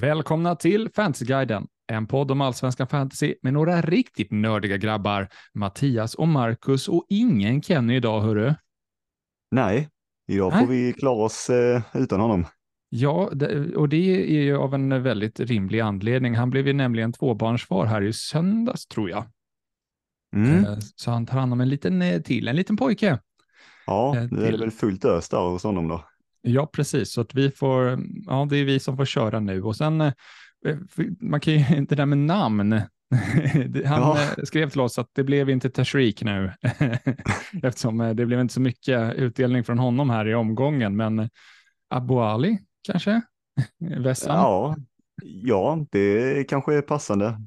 Välkomna till Fantasyguiden, en podd om allsvenskan fantasy med några riktigt nördiga grabbar. Mattias och Marcus och ingen Kenny idag, hörru. Nej, idag Nej. får vi klara oss eh, utan honom. Ja, och det är ju av en väldigt rimlig anledning. Han blev ju nämligen tvåbarnsfar här i söndags, tror jag. Mm. Eh, Så han tar hand om en liten eh, till, en liten pojke. Ja, eh, nu är det väl fullt ös där hos honom då. Ja, precis. Så att vi får, ja, det är vi som får köra nu. Och sen, eh, man kan ju inte det där med namn. Han Ja. eh, skrev till oss att det blev inte Tashreeq nu, eftersom eh, det blev inte så mycket utdelning från honom här i omgången. Men Abu Ali kanske? Vessan? Ja, ja, det kanske är passande.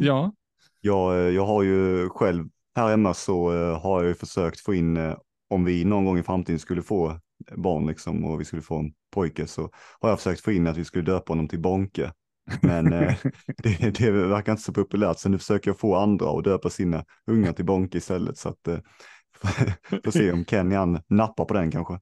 Ja. jag, jag har ju själv här hemma så har jag ju försökt få in, om vi någon gång i framtiden skulle få barn liksom och vi skulle få en pojke så har jag försökt få in att vi skulle döpa honom till Bonke. Men eh, det, det verkar inte så populärt så nu försöker jag få andra att döpa sina ungar till Bonke istället så att eh, får se om Kenny han nappar på den kanske.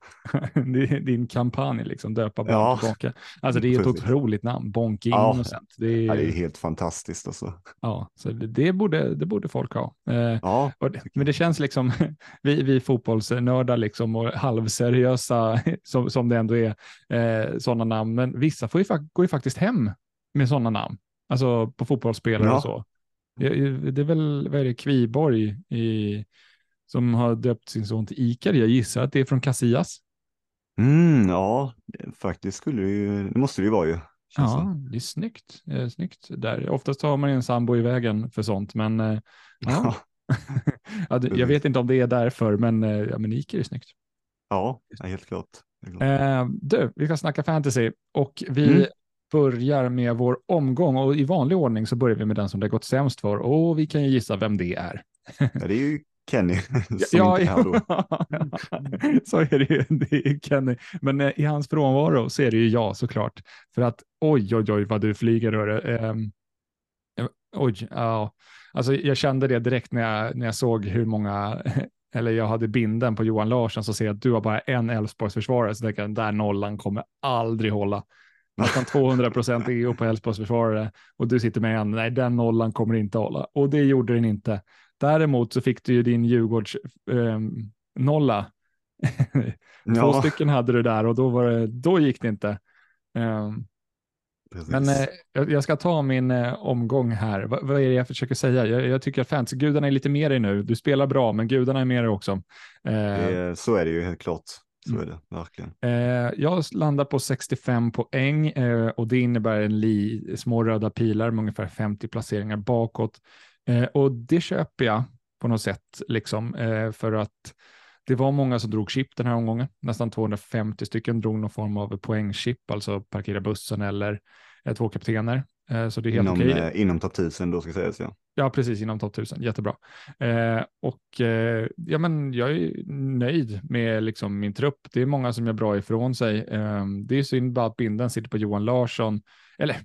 Din kampanj, liksom, döpa barn Ja. tillbaka. Alltså det är ett Precis. otroligt namn, Bonke Ja. Innocent. Det är, Ja, det är helt fantastiskt alltså. ja, så det, det, borde, det borde folk ha. Eh, Ja, det, men det känns liksom, vi, vi fotbollsnördar liksom och halvseriösa som, som det ändå är, eh, sådana namn, men vissa får ju, går ju faktiskt hem med sådana namn, alltså på fotbollsspelare Ja. och så. Det, det är väl, vad är det, Kviborg i, som har döpt sin son till Icar, jag gissar att det är från Casillas. mm, ja, faktiskt skulle det ju, det måste det ju vara ju. känns Ja, det är snyggt. Eh, snyggt där. Oftast har man ju en sambo i vägen för sånt, men eh, ja. ja, det, jag vet inte om det är därför, men, eh, ja, men Icar är snyggt. ja, helt klart. Helt klart. Eh, du, vi ska snacka fantasy och vi Mm. börjar med vår omgång och i vanlig ordning så börjar vi med den som det har gått sämst för och vi kan ju gissa vem det är. Ja, det är ju Kenny som ja, är här då. så är det ju. Det är Kenny. Men eh, i hans frånvaro så är det ju jag såklart. För att oj, oj, oj vad du flyger. Ehm, eh, oj, ja. Alltså, jag kände det direkt när jag, när jag såg hur många, eller jag hade binden på Johan Larsson, så ser jag att du har bara en Elfsborgsförsvarare, så tänker jag, den där nollan kommer aldrig hålla. Nästan 200 procent EO på Elfsborgsförsvarare och du sitter med en, nej den nollan kommer inte hålla. Och det gjorde den inte. Däremot så fick du ju din Djurgårds ehm, nolla. Två Ja, stycken hade du där och då, var det, då gick det inte. Ehm, precis. men eh, jag ska ta min eh, omgång här. Va, vad är det jag försöker säga? Jag, jag tycker att fantasygudarna är lite mer i nu. Du spelar bra, men gudarna är med i också. Eh, Det- så är det ju helt klart. Så Mm. är det verkligen. Eh, jag landar på 65 poäng eh, och det innebär en li, små röda pilar med ungefär 50 placeringar bakåt. Eh, och det köper jag på något sätt, liksom, eh, för att det var många som drog chip den här omgången. Nästan 250 stycken drog någon form av poängchip, alltså parkera bussen eller eh, två kaptener. Eh, så det är helt Inom, okej. eh, inom topp 1000 då ska sägas ja. Ja, precis inom topp 1000. Jättebra. Eh, och ja, men jag är nöjd med liksom min trupp. Det är många som gör bra ifrån sig. Det är synd bara att binden sitter på Johan Larsson. Eller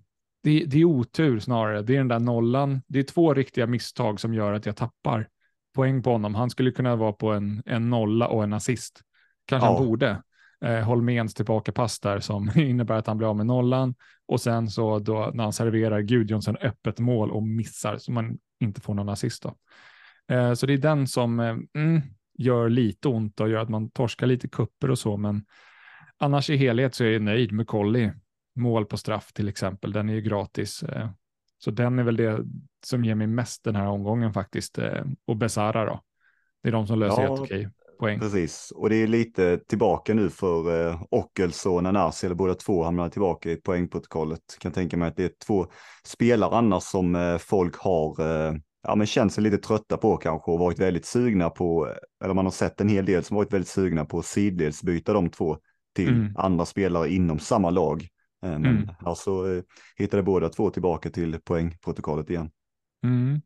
det, det är otur snarare. Det är den där nollan. Det är två riktiga misstag som gör att jag tappar poäng på honom. Han skulle kunna vara på en, en nolla och en assist. Kanske Ja. han borde. Eh, Holméns tillbakapass där som innebär att han blir av med nollan och sen så då när han serverar Gudjonsson öppet mål och missar så man inte får någon assist då. Eh, så det är den som eh, mm, gör lite ont och gör att man torskar lite kupper och så, men annars i helhet så är jag nöjd med Colli. Mål på straff till exempel, den är ju gratis. Eh, så den är väl det som ger mig mest den här omgången faktiskt. Eh, och Besara då. Det är de som löser Ja, jätteokej poäng. Precis, och det är lite tillbaka nu för eh, Ockels och Nanasi, eller båda två hamnar tillbaka i poängprotokollet. Kan tänka mig att det är två spelare annars som eh, folk har eh, ja, men känt sig lite trötta på kanske och varit väldigt sugna på, eller man har sett en hel del som varit väldigt sugna på att sidleds byta de två till Mm. andra spelare inom samma lag. Eh, men Mm. alltså eh, hittade båda två tillbaka till poängprotokollet igen. Mm.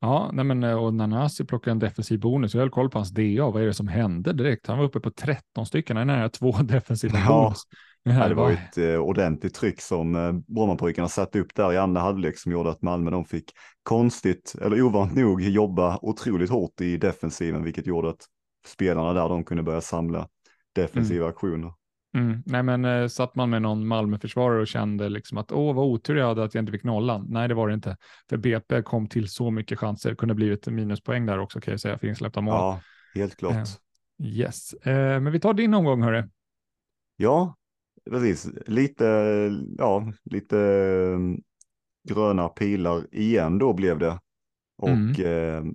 Ja, nej men, och Nanasi plockar en defensiv bonus. Jag höll koll på hans DA. Vad är det som hände direkt? Han var uppe på 13 stycken. Han är nära två defensiva Ja. bonus. Det här Ja, det var var- ett eh, ordentligt tryck som eh, Brommapojkarna satte upp där i andra halvlek som gjorde att Malmö de fick konstigt, eller ovant nog, jobba otroligt hårt i defensiven, vilket gjorde att spelarna där de kunde börja samla defensiva aktioner. Mm. Nej, men eh, satt man med någon Malmöförsvarare och kände liksom att åh, vad otur jag hade att jag inte fick nollan. Nej, det var det inte. För BP kom till så mycket chanser. Kunde blivit minuspoäng där också kan jag säga för insläppta mål. Ja, helt klart. Eh, yes, eh, men vi tar din omgång hörru. Ja, precis. Lite, ja, lite mm, gröna pilar igen då blev det. Och Mm. eh,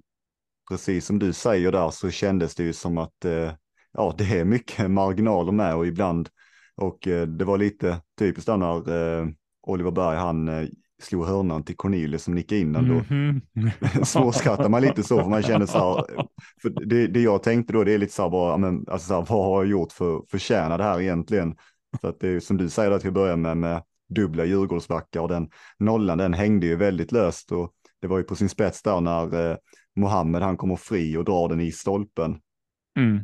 precis som du säger där så kändes det ju som att eh, ja, det är mycket marginaler med och ibland och eh, det var lite typiskt där när eh, Oliver Berg han eh, slog hörnan till Cornelius som nickade in den då. Mhm. Småskrattar man lite så för man känner så här, för det, det jag tänkte då det är lite så här bara, men, alltså så här, vad har jag gjort för att förtjäna det här egentligen? Så att det är som du säger att vi börjar med, med dubbla Djurgårdsbackar och den nollan den hängde ju väldigt löst och det var ju på sin spets där när eh, Mohammed han kommer fri och drar den i stolpen. Mm.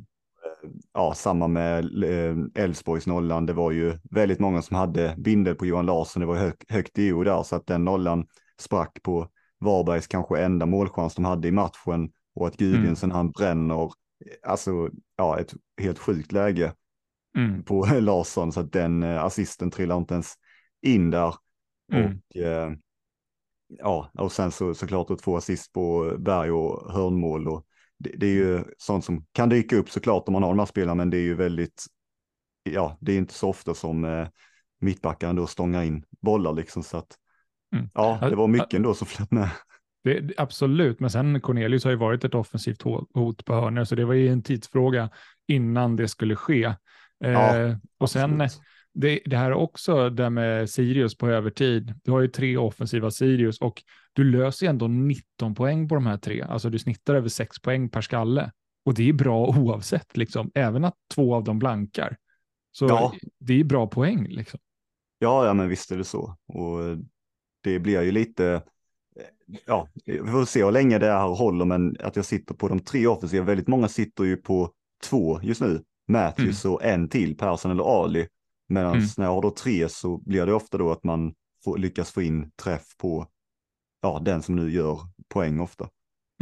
Ja, samma med eh, Elfsborgs nollan. Det var ju väldigt många som hade bindel på Johan Larsson. Det var hög, högt i o där så att den nollan sprack på Varbergs kanske enda målchans de hade i matchen och att Gudjonsen han bränner, alltså ja, ett helt sjukt läge Mm. på Larsson så att den eh, assisten trillar inte ens in där. Mm. Och eh, ja, och sen så såklart då två assist på Berg och hörnmål och det, det är ju sånt som kan dyka upp såklart om man har de här spelarna, men det är ju väldigt, ja, det är inte så ofta som eh, mittbackaren då stångar in bollar liksom så att Mm. ja, det var mycket ändå som flöt med. Det, det- absolut, men sen Cornelius har ju varit ett offensivt ho- hot på hörnor, så det var ju en tidsfråga innan det skulle ske. Eh, Ja, och sen det, det här också, där med Sirius på övertid. Du har ju tre offensiva Sirius och du löser ändå 19 poäng på de här tre. Alltså du snittar över 6 poäng per skalle. Och det är bra oavsett, liksom. även att två av dem blankar. Så Ja. det är bra poäng. Liksom. Ja, ja, men visst är det så. Och det blir ju lite, eh, ja, vi får se hur länge det här håller, men att jag sitter på de tre offensiva, väldigt många sitter ju på två just nu. Matthews och en till, Persson eller Ali. Medan Mm. när jag har då tre så blir det ofta då att man får, lyckas få in träff på, ja, den som nu gör poäng ofta.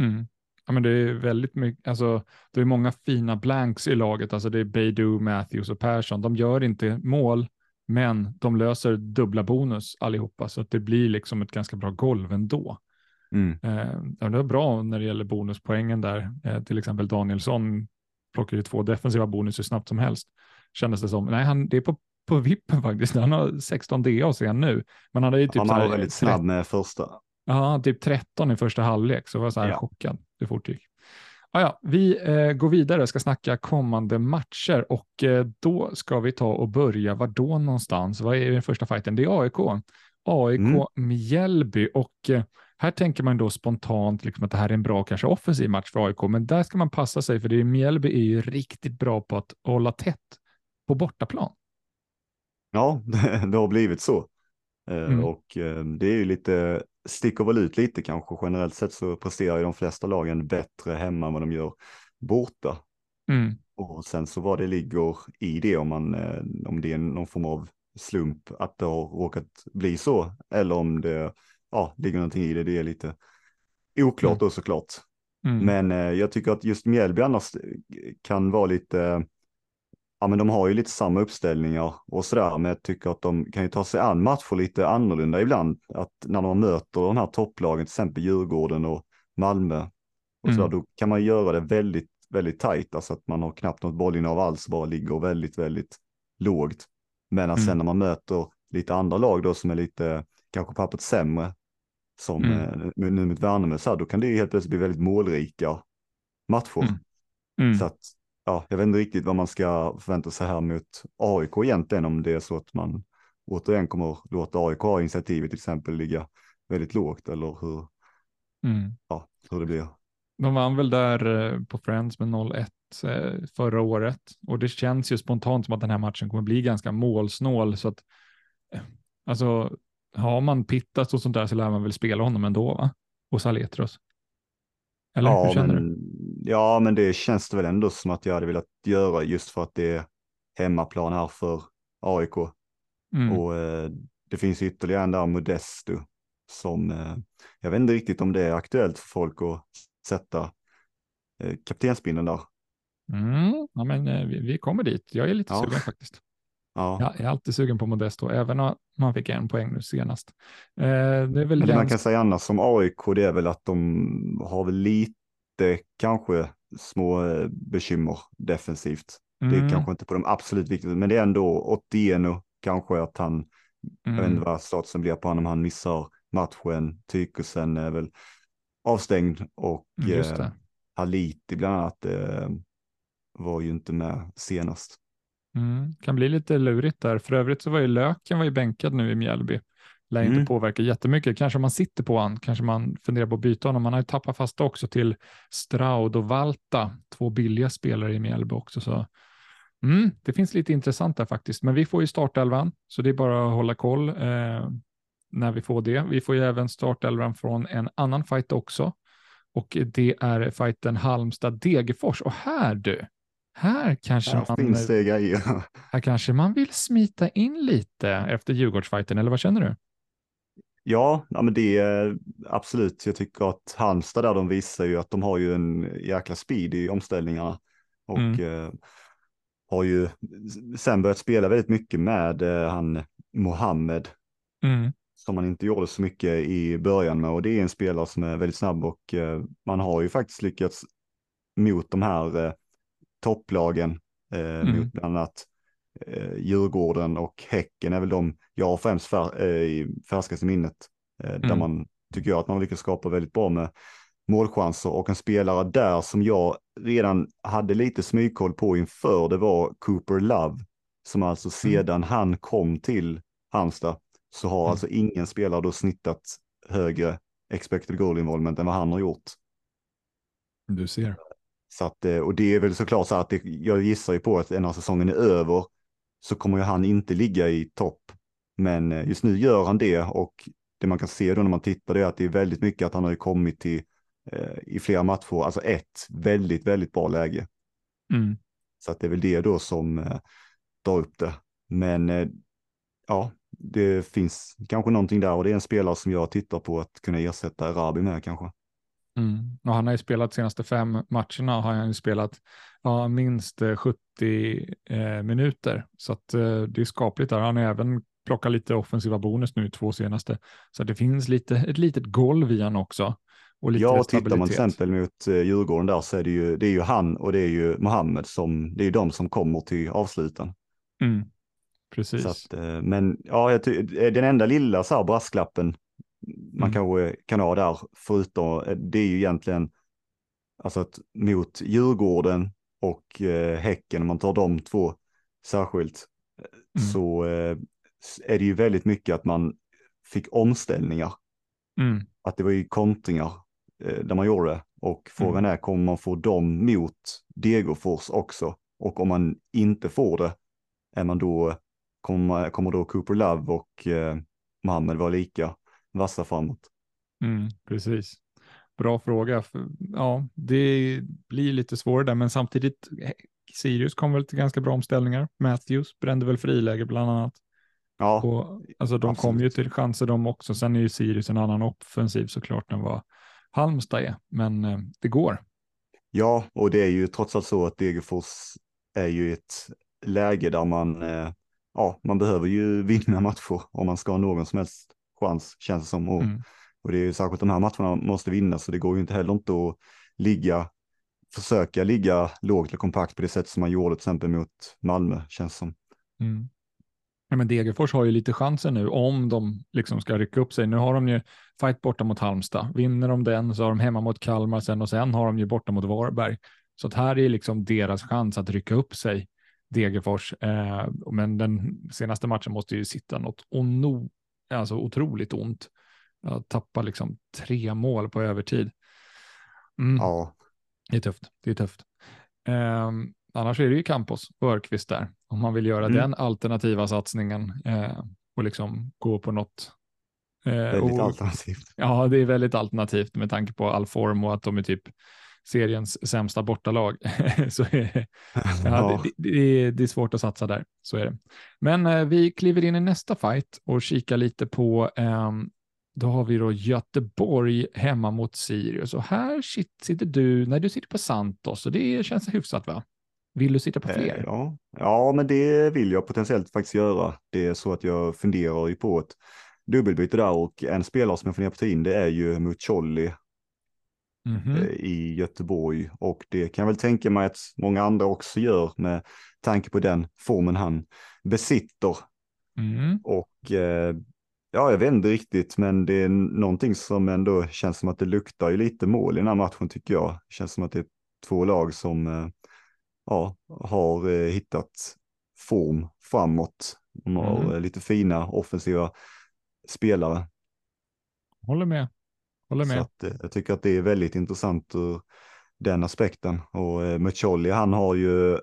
Mm. Ja, men det är väldigt mycket, alltså, det är många fina blanks i laget, alltså det är Beidou, Matthews och Persson. De gör inte mål, men de löser dubbla bonus allihopa, så att det blir liksom ett ganska bra golv ändå. Mm. Eh, det var bra när det gäller bonuspoängen där, eh, till exempel Danielsson plockar ju två defensiva bonus hur snabbt som helst, kändes det som. Nej, han, det är på, på vippen faktiskt, han har 16 DA ser han nu, men han hade ju typ Han var väldigt snabb med första. Ja, typ 13 i första halvlek, så var jag så här Ja. chockad hur fort det gick. Ah, ja, vi eh, går vidare, ska snacka kommande matcher och eh, då ska vi ta och börja, var då någonstans? Vad är den första fighten? Det är AIK. AIK Mm. Mjällby och eh, här tänker man då spontant liksom att det här är en bra, kanske offensiv match för AIK, men där ska man passa sig för det är Mjällby är ju riktigt bra på att hålla tätt på bortaplan. Ja, det, det har blivit så. Eh, Mm. Och eh, det är ju lite, sticker väl ut lite kanske. Generellt sett så presterar ju de flesta lagen bättre hemma än vad de gör borta. Mm. Och sen så vad det ligger i det, om, man, eh, om det är någon form av slump att det har råkat bli så, eller om det ja, ligger någonting i det, det är lite oklart Mm. då såklart. Mm. Men eh, jag tycker att just Mjällby annars kan vara lite, ja men de har ju lite samma uppställningar och sådär, men jag tycker att de kan ju ta sig an matcher lite annorlunda ibland. Att när de möter de här topplagen, till exempel Djurgården och Malmö, och sådär, Mm. då kan man göra det väldigt, väldigt tajt, alltså att man har knappt något bollinnehav alls, bara ligger väldigt, väldigt lågt. Men Mm. sen när man möter lite andra lag då som är lite, kanske på pappret sämre, som Mm. eh, nu nu mot Värnamo, så här, då kan det ju helt plötsligt bli väldigt målrika matcher. Mm. Mm. Så att, ja, jag vet inte riktigt vad man ska förvänta sig här mot AIK egentligen, om det är så att man återigen kommer låta AIK ha initiativet till exempel ligga väldigt lågt eller hur, Mm. ja, hur det blir. De vann väl där eh, på Friends med 0-1 eh, förra året och det känns ju spontant som att den här matchen kommer bli ganska målsnål så att eh, alltså har man pittat och sånt där så lär man väl spela honom ändå va? Och Saletros. Eller ja, hur känner men, du? Ja, men det känns det väl ändå som att jag hade velat göra just för att det är hemmaplan här för AIK. Mm. Och eh, det finns ytterligare en där, Modesto, som eh, jag vet inte riktigt om det är aktuellt för folk att sätta eh, kaptensbindeln där. Mm. Ja, men eh, vi, vi kommer dit. Jag är lite Ja. sugen faktiskt. Ja. Ja, jag är alltid sugen på Modesto, även om man fick en poäng nu senast. Eh, det är väl Men det man kan säga annars om AIK det är väl att de har väl lite kanske små eh, bekymmer defensivt. Det är Mm, kanske inte på de absolut viktigaste, men det är ändå Otieno kanske att han, jag vet mm, inte vad statusen blir på honom, han missar matchen, Tykosen är väl avstängd och Mm, eh. Haliti bland annat eh, var ju inte med senast. Mm, kan bli lite lurigt där. För övrigt så var ju Löken var ju bänkad nu i Mjällby. Lär inte Mm. påverka jättemycket. Kanske om man sitter på han, kanske man funderar på att byta honom. Man har ju tappat fast också till Straud och Valta, två billiga spelare i Mjällby också. Så mm, det finns lite intressant där faktiskt. Men vi får ju startelvan, så det är bara att hålla koll eh, när vi får det. Vi får ju även startelvan från en annan fight också. Och det är fighten Halmstad-Degerfors. Och här du, här kanske Här man... Här kanske man vill smita in lite efter Djurgårdsfighten, eller vad känner du? Ja, ja men det är absolut. Jag tycker att Halmstad där de visar ju att de har ju en jäkla speed i omställningarna. Och Mm. eh, har ju sen börjat spela väldigt mycket med eh, han Mohammed Mm. som man inte gjorde så mycket i början med. Och det är en spelare som är väldigt snabb och eh, man har ju faktiskt lyckats mot de här eh, topplagen, eh, Mm. mot bland annat eh, Djurgården och Häcken är väl de jag har främst fär, eh, i färskast i minnet. Eh, Där Mm. man tycker jag att man har lyckats skapa väldigt bra med målchanser och en spelare där som jag redan hade lite smygkoll på inför det var Cooper Love som alltså sedan han kom till Halmstad så har Mm. alltså ingen spelare då snittat högre expected goal involvement än vad han har gjort. Du ser. Så att, eh, och det är väl såklart så att det, jag gissar ju på att när säsongen är över så kommer ju han inte ligga i topp. Men eh, just nu gör han det och det man kan se då när man tittar det är att det är väldigt mycket att han har kommit till eh, i flera matcher, alltså ett väldigt, väldigt bra läge. Mm. Så att det är väl det då som eh, drar upp det. Men eh, ja, det finns kanske någonting där och det är en spelare som jag tittar på att kunna ersätta Rabi med kanske. Mm. Och han har ju spelat senaste fem matcherna har han ju spelat ja, minst eh, 70 eh, minuter. Så att, eh, det är skapligt där. Han har även plockat lite offensiva bonus nu två senaste. Så det finns lite, ett litet golv i han också. Och lite Ja, och tittar man till exempel mot eh, Djurgården där så är det ju, det är ju han och det är ju Mohammed som, det är ju de som kommer till avsluten. Mm. Precis. Att, eh, men ja, jag eh, den enda lilla så här brasklappen man Mm. kanske kan ha där, förutom, det är ju egentligen, alltså att mot Djurgården och eh, Häcken, om man tar de två särskilt, Mm. så eh, är det ju väldigt mycket att man fick omställningar, Mm. att det var ju kontringar eh, där man gjorde det. Och frågan är, kommer man få dem mot Degerfors också? Och om man inte får det, är man då, kommer, kommer då Cooper Love och eh, Mohammed vara lika vassa framåt? Mm, precis. Bra fråga. Ja, det blir lite svårare där, men samtidigt eh, Sirius kom väl till ganska bra omställningar. Matthews brände väl friläge bland annat. Ja, Och, alltså de kom ju absolut. till chanser de också. Sen är ju Sirius en annan offensiv såklart än vad Halmstad är, men eh, det går. ja, och det är ju trots allt så att Degerfors är ju ett läge där man, eh, ja, man behöver ju vinna matcher om man ska ha någon som helst chans, känns det som. Och, Mm. och det är ju särskilt de här matcherna måste vinnas, så det går ju inte heller inte att ligga, försöka ligga lågt eller kompakt på det sätt som man gjorde till exempel mot Malmö, känns som. Mm. Ja, men Degerfors har ju lite chanser nu om de liksom ska rycka upp sig. Nu har de ju fight borta mot Halmstad. Vinner de den så har de hemma mot Kalmar sen och sen har de ju borta mot Varberg. Så att här är liksom deras chans att rycka upp sig, Degerfors. Eh, men den senaste matchen måste ju sitta något ono, alltså otroligt ont. Att tappa liksom tre mål på övertid. Mm. Ja, Det är tufft. Det är tufft. Ehm, annars är det ju Campos och Örqvist där. Om man vill göra Mm. den alternativa satsningen eh, och liksom gå på något. Eh, väldigt och, alternativt. Ja, det är väldigt alternativt med tanke på all form och att de är typ seriens sämsta bortalag. så är ja, det, det, det, är, svårt att satsa där. Så är det. Men eh, vi kliver in i nästa fight och kikar lite på ehm, då har vi då Göteborg hemma mot Sirius och här sit- sitter du, när du sitter på Santos och det känns hyfsat va? Vill du sitta på fler? Eh, ja. ja, men det vill jag potentiellt faktiskt göra. Det är så att jag funderar ju på ett dubbelbyte där och en spelare som jag funderar på att ta in det är ju Mucolli Mhm. eh, i Göteborg och det kan jag väl tänka mig att många andra också gör med tanke på den formen han besitter. Mm. Och eh, ja, jag vet inte riktigt, men det är någonting som ändå känns som att det luktar ju lite mål i den här matchen tycker jag. Det känns som att det är två lag som ja, har eh, hittat form framåt. De har Mm. eh, lite fina offensiva spelare. Håller med. Håller med. att, eh, jag tycker att det är väldigt intressant ur den aspekten. Och eh, Mucolli, han har ju,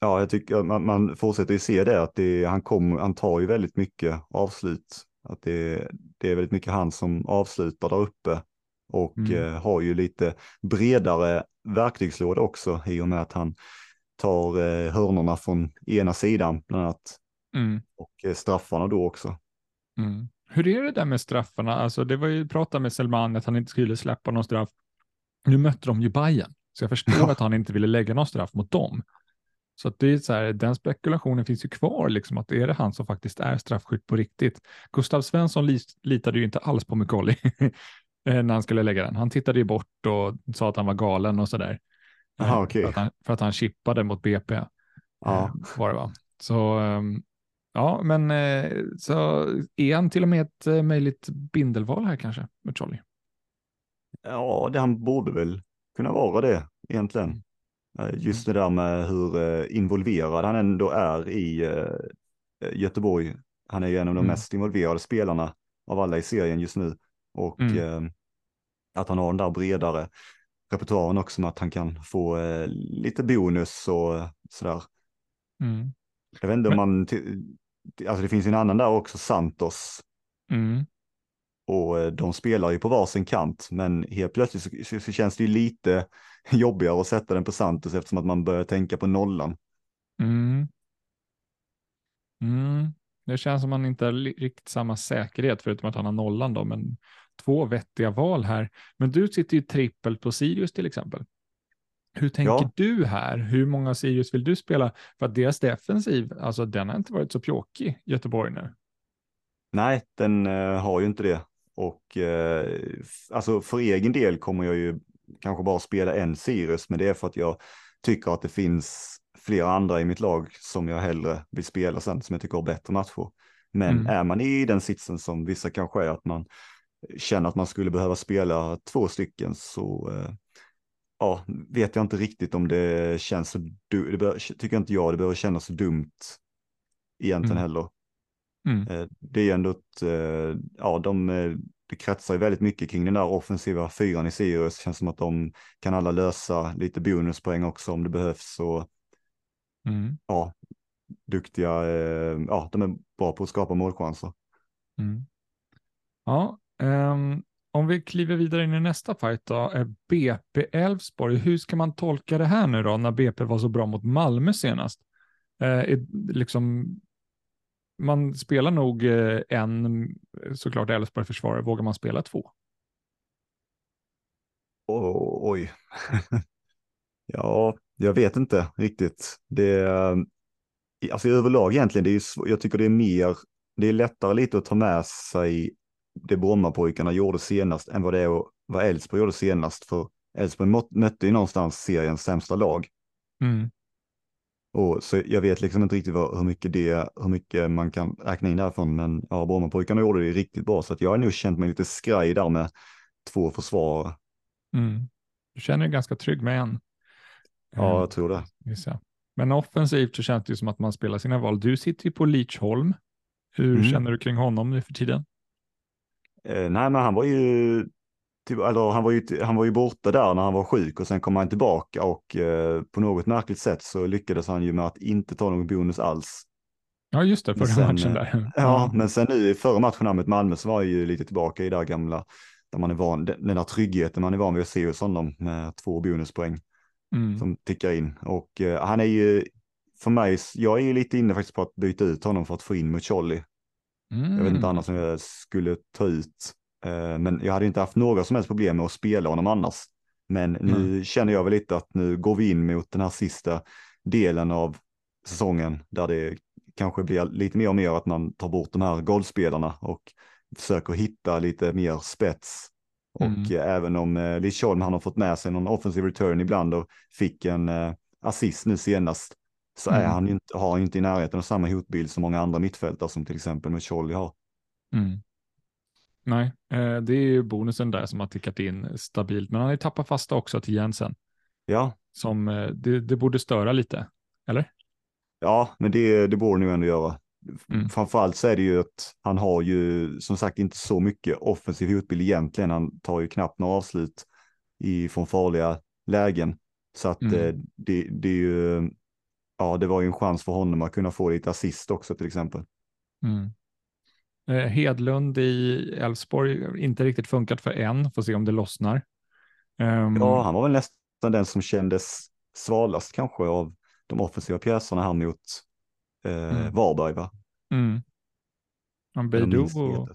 ja, jag tycker man, man fortsätter ju se det, att det, han, kom, han tar ju väldigt mycket avslut. Att det, det är väldigt mycket han som avslutar där uppe och Mm. eh, har ju lite bredare verktygslåda också i och med att han tar eh, hörnorna från ena sidan bland annat Mm. och eh, straffarna då också. Mm. Hur är det där med straffarna? Alltså, det var ju pratat med Selman att han inte skulle släppa någon straff. Nu mötte de ju Bayern, så jag förstår Ja. att han inte ville lägga någon straff mot dem. Så att det är så här, den spekulationen finns ju kvar, liksom, att är det han som faktiskt är straffskytt på riktigt? Gustav Svensson lit- litade ju inte alls på Mukolli när han skulle lägga den. Han tittade ju bort och sa att han var galen och sådär. Aha, Eh, okej. för, att han, för att han chippade mot BP. Ja. Eh, var det va? Så ehm, ja, men eh, så är han till och med ett eh, möjligt bindelval här kanske, med Charlie? Ja, det han borde väl kunna vara det egentligen. Eh, Just det där med hur eh, involverad han ändå är i eh, Göteborg. Han är ju en av de Mm. mest involverade spelarna av alla i serien just nu. Och Mm. eh, att han har den där bredare repertoaren också med att han kan få eh, lite bonus och sådär. Mm. Jag vet inte om man, alltså det finns en annan där också, Santos. Mm. Och eh, de spelar ju på varsin kant, men helt plötsligt så, så, så känns det ju lite jobbigare att sätta den på Santos eftersom att man börjar tänka på nollan. Mm. Mm. Det känns som man inte har riktigt samma säkerhet, förutom att han har nollan då, men två vettiga val här. Men du sitter ju trippelt på Sirius till exempel. Hur tänker Ja. du här? Hur många Sirius vill du spela? För att deras defensiv, alltså den har inte varit så pjåkig, Göteborg nu. Nej, den eh, har ju inte det. Och f- alltså för egen del kommer jag ju kanske bara spela en Sirius, men det är för att jag tycker att det finns flera andra i mitt lag som jag hellre vill spela sen, som jag tycker har bättre matcher. Men Mm. är man i den sitsen som vissa kanske är, att man känner att man skulle behöva spela två stycken, så eh, ja, vet jag inte riktigt om det känns så, du- det bör, tycker inte jag det behöver kännas så dumt egentligen Mm. heller. Mm. Eh, Det är ju ändå ett, eh, ja, de, det kretsar ju väldigt mycket kring den där offensiva fyran i Sirius. Känns som att de kan alla lösa lite bonuspoäng också om det behövs. Och Mm. ja, duktiga, ja, de är bra på att skapa målchanser. Mm. Ja, Um, om vi kliver vidare in i nästa fight då, BP Elfsborg. Hur ska man tolka det här nu då, när BP var så bra mot Malmö senast? Eh, uh, är, liksom, man spelar nog eh, en, såklart Elfsborg försvarare, vågar man spela två? Oh, oj. ja, jag vet inte riktigt. Det, alltså överlag egentligen, det är ju, jag tycker det är mer, det är lättare lite att ta med sig det Brommapojkarna gjorde senast än vad det är att- vad Elfsborg gjorde senast. För Elfsborg mötte ju någonstans seriens sämsta lag. Mm. Och så jag vet liksom inte riktigt vad, hur, mycket det, hur mycket man kan räkna in därifrån. Men ja, Brommapojkarna gjorde det riktigt bra. Så att jag har nog känt mig lite skraj där med två försvarare. Mm. Du känner dig ganska trygg med en. Ja, Eh, jag tror det. Men offensivt så känns det ju som att man spelar sina val. Du sitter ju på Lidsholm. Hur Mm. känner du kring honom nu för tiden? Eh, nej, men han var ju, typ, eller han var ju, han var ju borta där när han var sjuk och sen kom han tillbaka och eh, på något märkligt sätt så lyckades han ju med att inte ta någon bonus alls. Ja, just det, Men förra sen, matchen eh, där. Ja, men sen nu i förra matchen här mot Malmö så var jag ju lite tillbaka i det gamla, där man är van, den den där tryggheten man är van vid att se hos honom med två bonuspoäng Mm. som tickar in. Och eh, han är ju, för mig, jag är ju lite inne faktiskt på att byta ut honom för att få in Mucolli. Mm. Jag vet inte annars om jag skulle ta ut. Eh, men jag hade inte haft några som helst problem med att spela honom annars. Men nu känner jag väl lite att nu går vi in mot den här sista delen av säsongen där det kanske blir lite mer och mer att man tar bort de här golfspelarna och försöker hitta lite mer spets. Och Mm. eh, även om eh, Lidsholm han har fått med sig någon offensiv return ibland och fick en eh, assist nu senast så är Mm. han ju inte, har inte i närheten av samma hotbild som många andra mittfältare som till exempel Mucolli har. Mm. Nej, eh, det är ju bonusen där som har tickat in stabilt. Men han har ju tappat fasta också till Jensen. Ja, Som eh, det, det borde störa lite. Eller? ja, men det, det borde nog ändå göra. Mm. Framförallt så är det ju att han har ju som sagt inte så mycket offensiv hotbild egentligen. Han tar ju knappt några avslut i, från farliga lägen. Så att Mm. eh, det, det är ju, ja det var ju en chans för honom att kunna få lite assist också till exempel. Mm. Eh, Hedlund i Elfsborg, inte riktigt funkat för än. Får se om det lossnar. Ehm, Ja, han var väl nästan den som kändes svalast kanske av de offensiva pjäserna här mot eh, Mm. Varberg va? Mm. Ja, Beidou och.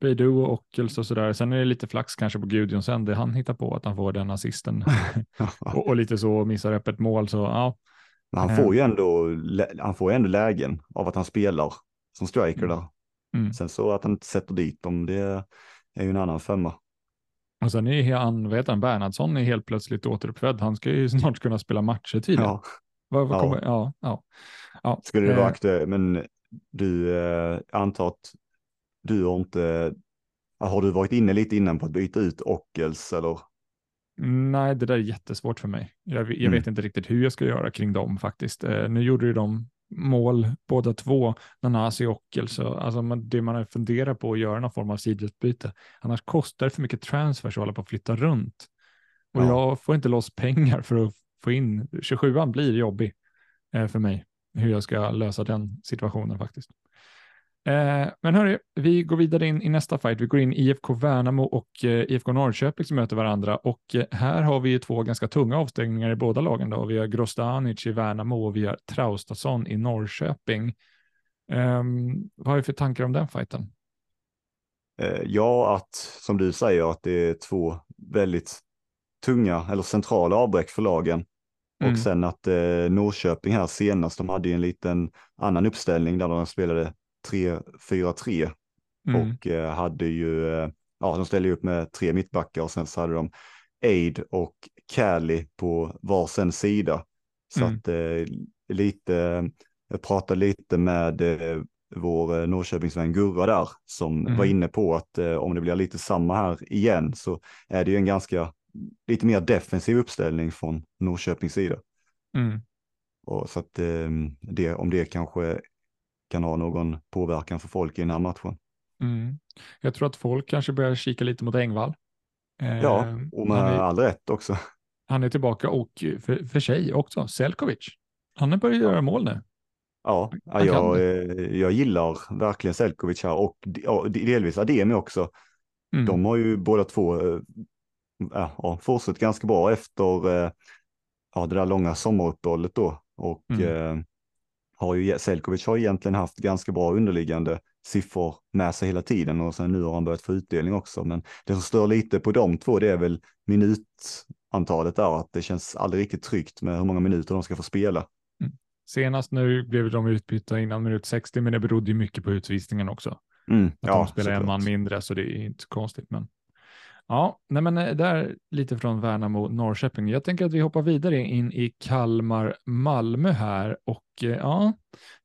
Beidou och Ockels och sådär. Sen är det lite flax kanske på Gudjonsen, det han hittar på att han får den assisten. och, och lite så missar öppet mål. Så ja, Men han får ju ändå, lä- han får ju ändå lägen av att han spelar som striker Mm. där. Mm. Sen så att han inte sätter dit dem, det är ju en annan femma. och sen är han, heter han, Bernhardsson är helt plötsligt återuppfödd. Han ska ju snart kunna spela matcher tydligen. Ja, vad Ja. kommer, ja, ja. ja. skulle det vara eh, aktuellt, men du eh, antar att du har inte, har du varit inne lite innan på att byta ut Ockels eller? Nej, det där är jättesvårt för mig. Jag, jag Mm. vet inte riktigt hur jag ska göra kring dem faktiskt. Eh, nu gjorde ju de mål båda två, Nanasi och Ockel, så alltså man, det man har funderat på att göra någon form av sidledsbyte. Annars kostar det för mycket transfers att hålla på att flytta runt. Och Ja. jag får inte loss pengar för att få in, 27an blir jobbig eh, för mig, hur jag ska lösa den situationen faktiskt. Eh, men hörru, vi går vidare in i nästa fight. Vi går in IFK Värnamo och eh, IFK Norrköping som möter varandra och eh, här har vi ju två ganska tunga avstängningar i båda lagen. Då. Vi har Grostanic i Värnamo och vi har Traustason i Norrköping. Ehm, vad har vi för tankar om den fighten? Ja, att som du säger att det är två väldigt tunga eller centrala avbräck för lagen. Mm. Och sen att eh, Norrköping här senast, de hade ju en liten annan uppställning där de spelade 3-4-3 Mm. och eh, hade ju, eh, ja de ställde upp med tre mittbackar och sen så hade de Aid och Cali på varsin sida. Så Mm. att eh, lite, jag pratade lite med eh, vår eh, Norrköpingsvän Gurra där som Mm. var inne på att eh, om det blir lite samma här igen så är det ju en ganska lite mer defensiv uppställning från Norrköpings sida. Mm. Och så att eh, det, om det kanske kan ha någon påverkan för folk i den här matchen. Mm. Jag tror att folk kanske börjar kika lite mot Engvall. Ja, Ehm, och med är, all rätt också. han är tillbaka och för, för sig också, Selkovic. Han har börjat göra mål nu. Ja, Han jag, eh, jag gillar verkligen Selkovic här och ja, delvis Ademi också. Mm. De har ju båda två eh, ja, ja, fortsatt ganska bra efter eh, ja, det där långa sommaruppehållet då. Och Mm. eh, har ju, Selkovic har egentligen haft ganska bra underliggande siffror med sig hela tiden och sen nu har han börjat få utdelning också. Men det som stör lite på de två det är väl minutantalet där, att det känns aldrig riktigt tryggt med hur många minuter de ska få spela. Senast nu blev de utbytta innan minut 60, men det berodde ju mycket på utvisningen också. Mm, Att de spelar en man mindre, så det är inte konstigt. Men... Ja, nej men eh, där lite från Värnamo, Norrköping. Jag tänker att vi hoppar vidare in i Kalmar, Malmö här och eh, ja,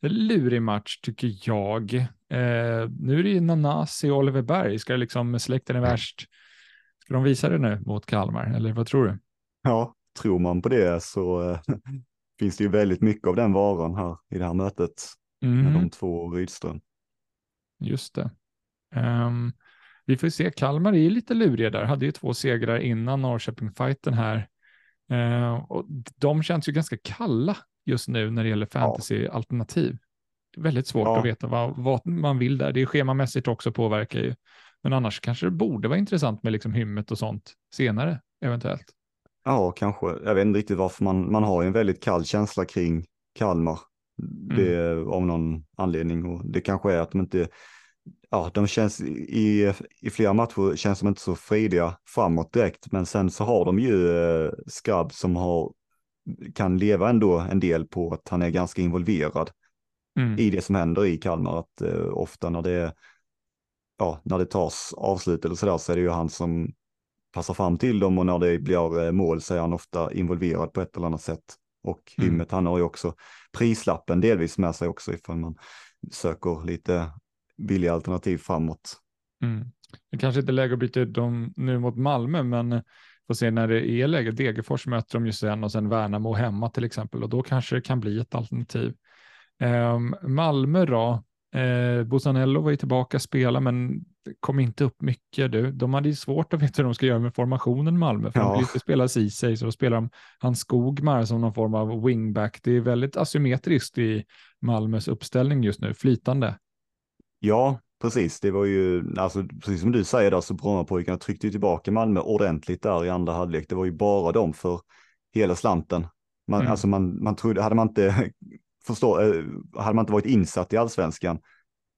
lurig match tycker jag. Eh, nu är det ju Nanasi och Oliver Berg. Ska det liksom släkten är värst? Ska de visa det nu mot Kalmar eller vad tror du? Ja, tror man på det så eh, finns det ju väldigt mycket av den varan här i det här mötet med Mhm. de två och Rydström. Just det. Ehm, vi får se, Kalmar är lite luriga där, hade ju två segrar innan Norrköping-fighten här. Ehm, och de känns ju ganska kalla just nu när det gäller fantasy-alternativ. Är Väldigt svårt Ja. att veta vad, vad man vill där. Det är schemamässigt också påverkar ju. Men annars kanske det borde vara intressant med liksom hymmet och sånt senare, eventuellt. Ja, kanske. Jag vet inte riktigt varför man, man har en väldigt kall känsla kring Kalmar. Det är av någon anledning och det kanske är att de inte, ja, de känns i, i flera matcher känns de inte så frediga framåt direkt, men sen så har de ju eh, Skabb som har kan leva ändå en del på att han är ganska involverad Mm. i det som händer i Kalmar. Att eh, ofta när det, ja, när det tas avslut eller sådär så är det ju han som passar fram till dem och när det blir eh, mål så är han ofta involverad på ett eller annat sätt. Och Mm. Hymmet, han har ju också prislappen delvis med sig också ifall man söker lite billiga alternativ framåt. Mm. Det kanske inte är läge att byta ut dem nu mot Malmö, men får se när det är läge. Degerfors möter de ju sen och sen Värnamo hemma till exempel och då kanske det kan bli ett alternativ. Ehm, Malmö då, eh, Bosanello var ju tillbaka spela men kom inte upp mycket du. De hade ju svårt att veta hur de ska göra med formationen Malmö, för de Ja. vill inte spela Ceesay, så då spelar de Hans Skogmar som någon form av wingback. Det är väldigt asymmetriskt i Malmös uppställning just nu, flytande. Ja, precis. Det var ju, alltså, precis som du säger där, så Brommapojkarna tryckte ju tillbaka Malmö ordentligt där i andra halvlek. Det var ju bara dem för hela slanten. Man, Mm. Alltså man, man trodde, hade man inte förstå, eh, hade man inte varit insatt i allsvenskan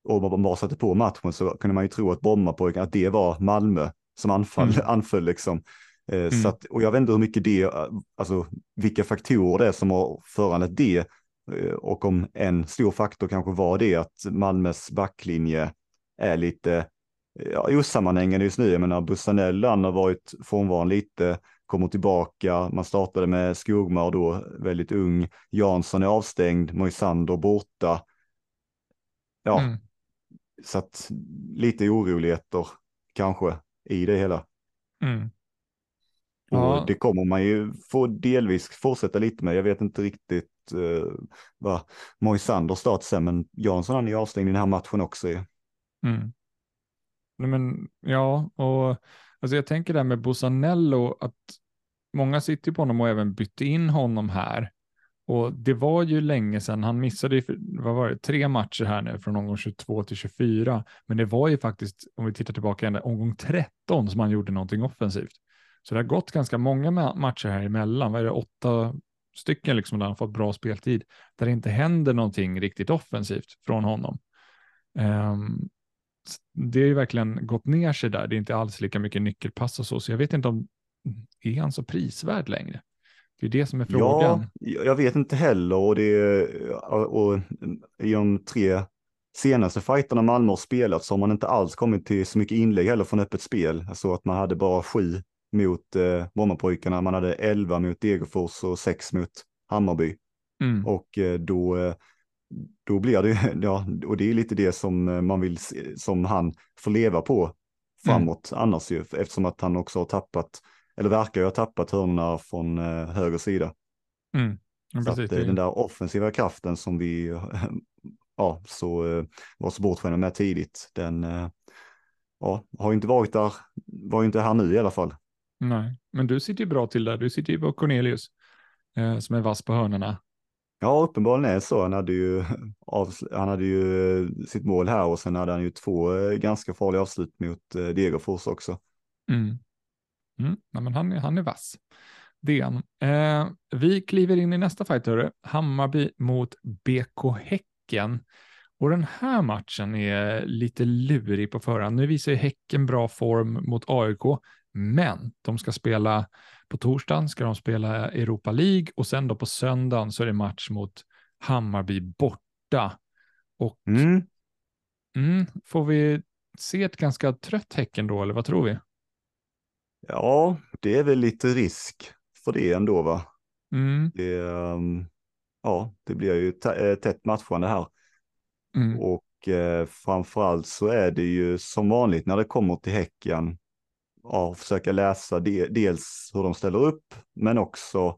och man bara satte på matchen så kunde man ju tro att Brommapojkarna, att det var Malmö som anfall, Mm. anföll liksom. Eh, Mm. Så att, och jag vet inte hur mycket det, eh, alltså vilka faktorer det är som har föranlett det. Eh, Och om en stor faktor kanske var det att Malmös backlinje är lite ja, osammanhängande just nu. Jag menar, Bussanell har varit frånvarande lite, kommer tillbaka. Man startade med Skogmar då, väldigt ung. Jansson är avstängd, Moisander borta. Ja, Mm. så att lite oroligheter kanske i det hela. Mm. Och Ja. det kommer man ju få delvis fortsätta lite med. Jag vet inte riktigt eh, vad Moisander start sen, men Jansson han är ju avstängd i den här matchen också. ju. Mm. Nej, men, ja, och alltså jag tänker där med Bosanello att många sitter på honom och även bytte in honom här. Och det var ju länge sedan, han missade ju, vad var det, tre matcher här nu från omgång 22 till 24. Men det var ju faktiskt, om vi tittar tillbaka igen, omgång 13 som han gjorde någonting offensivt. Så det har gått ganska många matcher här emellan, vad är det, åtta stycken liksom där han fått bra speltid, där det inte händer någonting riktigt offensivt från honom. Ehm, det har ju verkligen gått ner sig där. Det är inte alls lika mycket nyckelpass och så, så jag vet inte om, är han så prisvärd längre? Det är det som är frågan. Ja, jag vet inte heller och det och i de tre senaste fighterna Malmö har spelat så har man inte alls kommit till så mycket inlägg heller från öppet spel. Så att man hade bara sju mot eh, Brommapojkarna, man hade elva mot Degerfors och sex mot Hammarby. Mm. Och eh, då, eh, då blir det, ja, och det är lite det som eh, man vill, som han får leva på framåt annars ju, eftersom att han också har tappat, eller verkar ju ha tappat hörnorna från eh, höger sida. Mm. Ja, Så att precis. eh, den där offensiva kraften som vi ja, så, var så bortskämda med tidigt, den ja, har ju inte varit där, var ju inte här nu i alla fall. Nej, men du sitter ju bra till där. Du sitter ju på Cornelius eh, som är vass på hörnorna. Ja, uppenbarligen är det så. Han hade ju, han hade ju eh, sitt mål här och sen hade han ju två eh, ganska farliga avslut mot eh, Degerfors också. Mm. Mm. Ja, men han, är, han är vass. Det. Eh, vi kliver in i nästa fight, hörru. Hammarby mot BK Häcken. Och den här matchen är lite lurig på förhand. Nu visar ju Häcken bra form mot AIK, men de ska spela på torsdagen ska de spela Europa League och sen då på söndagen så är det match mot Hammarby borta. Och Mm. mm, får vi se ett ganska trött Häcken då, eller vad tror vi? Ja, det är väl lite risk för det ändå va? Mm, Det, ehm, ja, det blir ju eh, tätt matchande här. mm, Och eh, framförallt så är det ju som vanligt när det kommer till Häcken, ja, försöka läsa de, dels hur de ställer upp, men också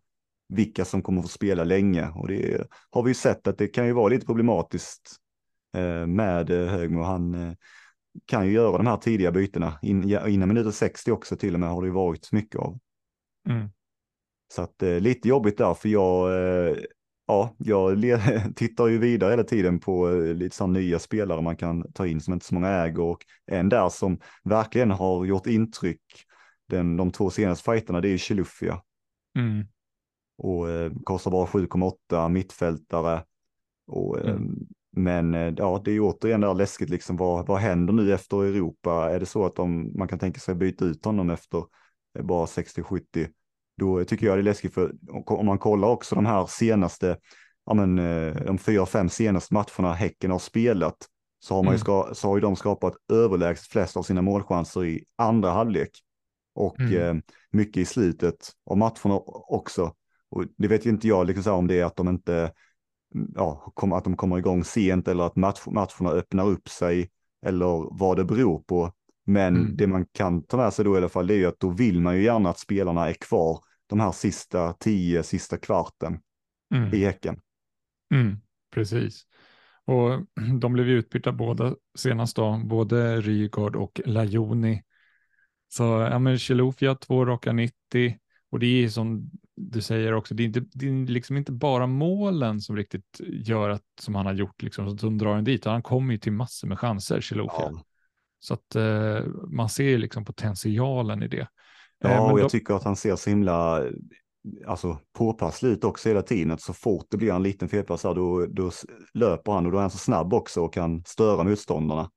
vilka som kommer få spela länge. Och det har vi ju sett att det kan ju vara lite problematiskt eh, med eh, Högmo. Han eh, kan ju göra de här tidiga bytena, in, ja, innan minuter 60 också till och med har det ju varit mycket av. mm. Så att eh, lite jobbigt där, för jag, eh, ja, jag tittar ju vidare hela tiden på eh, lite sådana nya spelare man kan ta in som inte så många äger och en där som verkligen har gjort intryck den, de två senaste fighterna det är Chilufya Mm. och eh, kostar bara 7,8 mittfältare. Och, eh, Mm. Men eh, ja, det är ju återigen där läskigt liksom, vad, vad händer nu efter Europa? Är det så att de, man kan tänka sig byta ut honom efter eh, bara 60-70 då tycker jag det är läskigt för om man kollar också de här senaste, ja men eh, de fyra, fem senaste matcherna Häcken har spelat, så har, man ju Mm. ska, så har ju de skapat överlägset flest av sina målchanser i andra halvlek. Och Mm. eh, mycket i slutet av matcherna också. Och det vet ju inte jag liksom så om det är att de inte, ja, kom, att de kommer igång sent eller att match, matcherna öppnar upp sig eller vad det beror på. Men Mm. det man kan ta med sig då i alla fall det är ju att då vill man ju gärna att spelarna är kvar de här sista tio, sista kvarten Mm. i Häcken. Mm, precis. Och de blev ju utbytta båda senast då, både Rygaard och Lajoni. Så ja, men Chilufya två raka 90 och det är som du säger också, det är, inte, det är liksom inte bara målen som riktigt gör att, som han har gjort, liksom, som drar en dit. Han kommer ju till massor med chanser, Chilufya. Ja, Så att eh, man ser ju liksom potentialen i det. Eh, ja men och jag då- tycker att han ser så himla alltså, ut också hela tiden. Att så fort det blir en liten felpass här, då, då löper han och då är han så snabb också och kan störa motståndarna.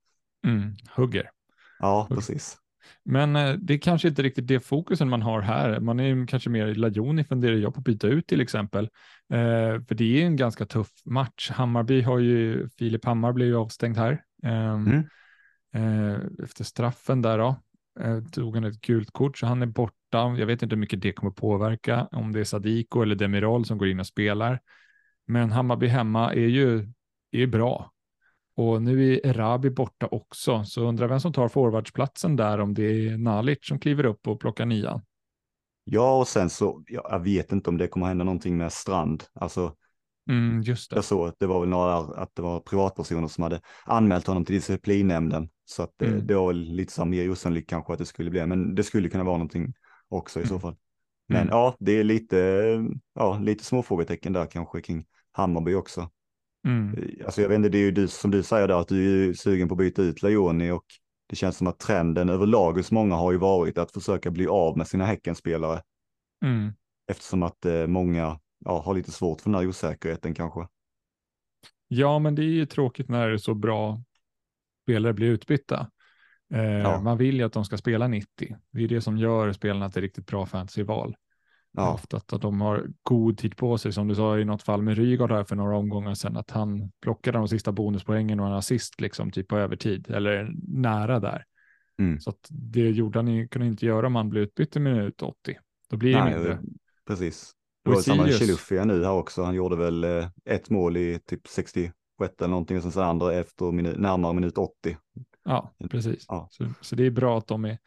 mm, hugger. Ja, Okej. precis. Men eh, det är kanske inte riktigt det fokusen man har här. Man är kanske mer Lajoni funderar jag på att byta ut till exempel. Eh, för det är en ganska tuff match. Hammarby har ju, Filip Hammar blev ju avstängd här. Ehm, Mm. Eh, efter straffen där då. Eh, tog han ett gult kort så han är borta. Jag vet inte hur mycket det kommer påverka. Om det är Sadiko eller Demiral som går in och spelar. Men Hammarby hemma är ju är bra. Och nu är Erabi borta också, så undrar vem som tar forwardsplatsen där, om det är Nalic som kliver upp och plockar nian. Ja, och sen så, jag vet inte om det kommer hända någonting med Strand. Alltså, Mm, just det. jag såg att det var väl några, att det var privatpersoner som hade anmält honom till disciplinnämnden. Så att det, Mm. det var väl lite så mer osannolikt kanske att det skulle bli, men det skulle kunna vara någonting också i så Mm. fall. Men Mm. ja, det är lite, ja, lite små frågetecken där kanske kring Hammarby också. Mm. Alltså jag vet inte, det är ju du som du säger där att du är sugen på att byta ut Lajoni och det känns som att trenden överlag hos många har ju varit att försöka bli av med sina Häckenspelare Mm. eftersom att eh, många ja, har lite svårt för den här osäkerheten kanske. Ja, men det är ju tråkigt när så bra spelare blir utbytta. Eh, Ja. Man vill ju att de ska spela 90. Det är det som gör spelarna till riktigt bra fantasyval. Ja, Ofta att de har god tid på sig, som du sa i något fall med Rygaard här för några omgångar sedan, att han plockade de sista bonuspoängen och en assist liksom typ på övertid eller nära där. Mm. Så att det gjorde han ju, kunde inte göra om han blev utbytt i minut 80. Då blir det Nej, mindre. eh, precis. Det var samma. Chilufya nu här också. Han gjorde väl eh, ett mål i typ 66 eller någonting och sen så andra efter minut, närmare minut 80. Ja, precis. Ja. Så, så det är bra att de är,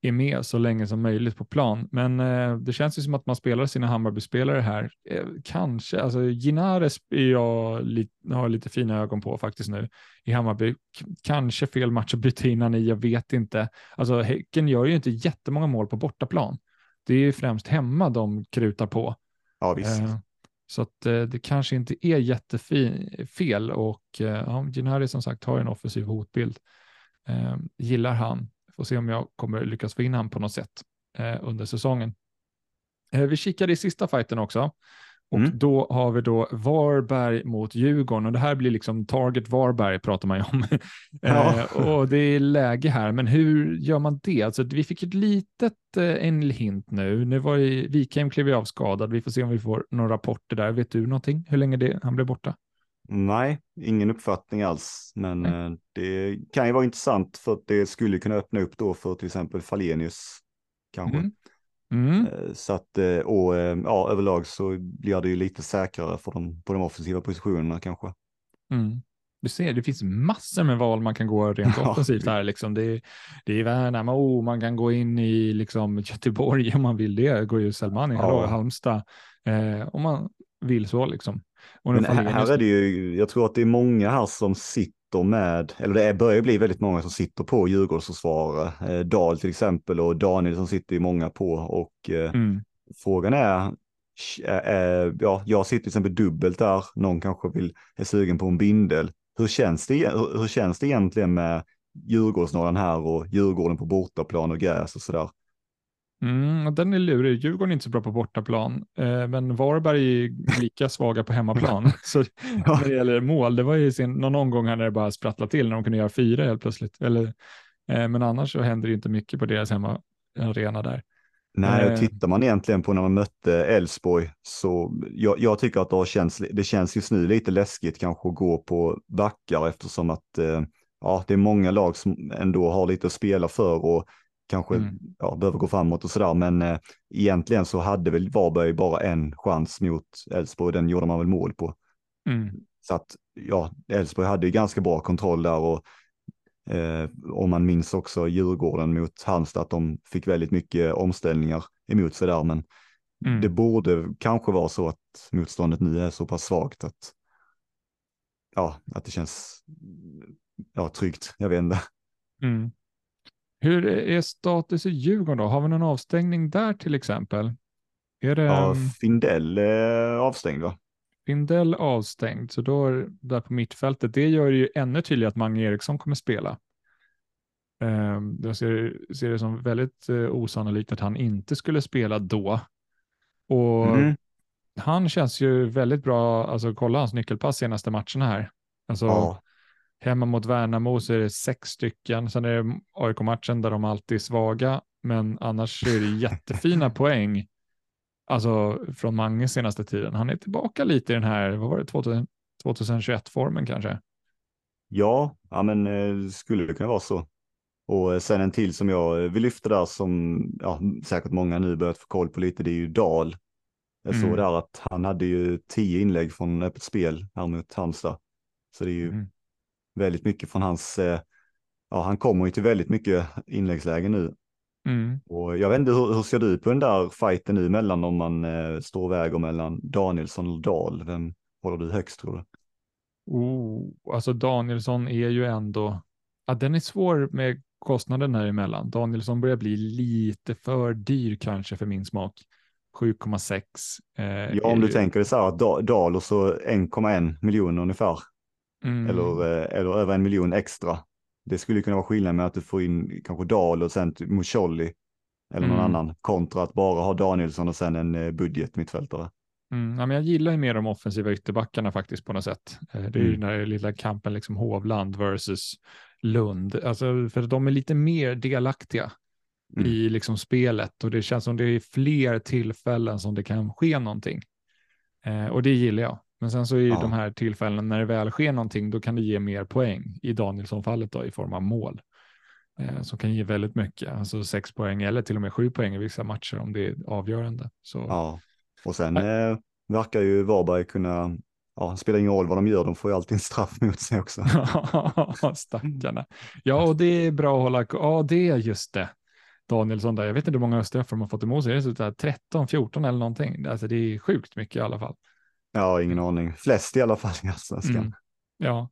är med så länge som möjligt på plan. Men eh, det känns ju som att man spelar sina Hammarby-spelare här. Eh, kanske, alltså Ginares är jag li, har lite fina ögon på faktiskt nu i Hammarby. K- kanske fel match att byta in han i, jag vet inte. Alltså Häcken gör ju inte jättemånga mål på bortaplan. Det är ju främst hemma de krutar på. Ja, visst. Eh, Så att eh, det kanske inte är jättefel och eh, ja, Ginari som sagt har en offensiv hotbild. Eh, gillar han. Får se om jag kommer lyckas få in han på något sätt eh, under säsongen. Eh, vi kikade i sista fighten också. Och Mm. då har vi då Varberg mot Djurgården och det här blir liksom target Varberg pratar man ju om. Ja. eh, och det är läge här, men hur gör man det? Alltså, vi fick ett litet, eh, en hint nu. Nu var ju, Wikheim klev av skadad. Vi får se om vi får några rapporter där. Vet du någonting? Hur länge det, han blev borta? Nej, ingen uppfattning alls. Men eh, det kan ju vara intressant för att det skulle kunna öppna upp då för till exempel Falenius. Kanske. Mm. Mm. Eh, Så att, eh, och eh, ja, överlag så blir det ju lite säkrare för dem på de offensiva positionerna kanske. Mm. Du ser, det finns massor med val man kan gå rent Ja. offensivt här. Liksom. Det, är- det är Värnamo, man, oh, man kan gå in i liksom, Göteborg om man vill det. Går ju Selmani, hallå, Ja. Halmstad. Eh, om man vill så liksom. Och Men här, här är det ju, jag tror att det är många här som sitter med, eller det börjar bli väldigt många som sitter på Djurgårdsförsvarare. Eh, Dahl till exempel och Daniel som sitter ju många på och eh, Mm. frågan är, eh, eh, ja, jag sitter till exempel dubbelt där, någon kanske vill, är sugen på en bindel. Hur känns det, hur, hur känns det egentligen med Djurgårdsnorran här och Djurgården på bortaplan och gräs och sådär? Mm, den är lurig. Djurgården är inte så bra på bortaplan, eh, men Varberg är lika svaga på hemmaplan. så när det gäller mål, det var ju sin, någon omgång här när det bara sprattlade till, när de kunde göra fyra helt plötsligt. Eller, eh, men annars så händer det inte mycket på deras hemmaarena där. Nej, Eh. och tittar man egentligen på när man mötte Elfsborg så jag, jag tycker att det, har känts, det känns just nu lite läskigt kanske att gå på backar eftersom att eh, ja, det är många lag som ändå har lite att spela för och kanske Mm. ja, behöver gå framåt och sådär. Men eh, egentligen så hade väl Varberg bara en chans mot Elfsborg, den gjorde man väl mål på. Mm. Så att ja, Elfsborg hade ju ganska bra kontroll där och eh, om man minns också Djurgården mot Halmstad att de fick väldigt mycket omställningar emot sig där. Men Mm. det borde kanske vara så att motståndet nu är så pass svagt att ja, att det känns ja, tryggt. Jag vet inte. Mm. Hur är status i Djurgården då? Har vi någon avstängning där till exempel? Är det Ja, Findell är avstängd va? Findell avstängd, så då är där på mittfältet, det gör ju ännu tydligare att Mange Eriksson kommer spela. Jag ser, ser det som väldigt uh, osannolikt att han inte skulle spela då. Och Mm. han känns ju väldigt bra, alltså kolla hans nyckelpass senaste matcherna här. Alltså Ja, hemma mot Värnamo så är det sex stycken, sen är det AIK-matchen där de alltid är svaga, men annars är det jättefina poäng. Alltså från Mange senaste tiden. Han är tillbaka lite i den här, vad var det, 2000, 2021-formen kanske. ja, ja men eh, skulle det kunna vara så. Och eh, sen en till som jag vill lyfta där som ja, säkert många nu börjat få koll på lite, det är ju Dal. Jag såg Mm. där att han hade ju tio inlägg från öppet spel här mot Halmstad. Så det är ju Mm. Väldigt mycket från hans, eh, ja han kommer ju till väldigt mycket inläggslägen nu. Mm. Och jag vet inte hur, hur ser du på den där fighten nu mellan om man eh, står och väger mellan Danielsson och Dahl? Vem håller du högst tror du? Oh, alltså Danielsson är ju ändå, ja, den är svår med kostnaden här emellan. Danielsson börjar bli lite för dyr kanske för min smak. 7,6. Eh, Ja, om du ju- tänker dig så här att Da- Dahl och så 1,1 miljon ungefär. Mm. eller, eh, eller över en miljon extra. Det skulle kunna vara skillnad med att du får in kanske Dahl och sen Musolli eller någon Mm. annan kontra att bara ha Danielsson och sen en eh, budget mittfältare. Mm, ja, men jag gillar ju mer de offensiva ytterbackarna faktiskt på något sätt. Eh, Det är ju Mm. den här lilla kampen liksom Hovland versus Lund. Alltså, för de är lite mer delaktiga Mm. i liksom spelet och det känns som det är fler tillfällen som det kan ske någonting. Eh, och det gillar jag. Men sen så är ju Ja. de här tillfällena när det väl sker någonting, då kan det ge mer poäng i Danielsson-fallet då i form av mål. Eh, som kan ge väldigt mycket, alltså sex poäng eller till och med sju poäng i vissa matcher om det är avgörande. Så Ja, och sen eh, verkar ju Varberg kunna, ja, spelar ingen roll vad de gör, de får ju alltid en straff mot sig också. Stackarna. Ja, och det är bra att hålla Ja, det är just det. Danielsson där. Jag vet inte hur många straffar de har fått emot sig. Det är så 13, 14 eller någonting. Alltså det är sjukt mycket i alla fall. Ja, ingen aning. Flest i alla fall i allsvenskan. Mm. Ja.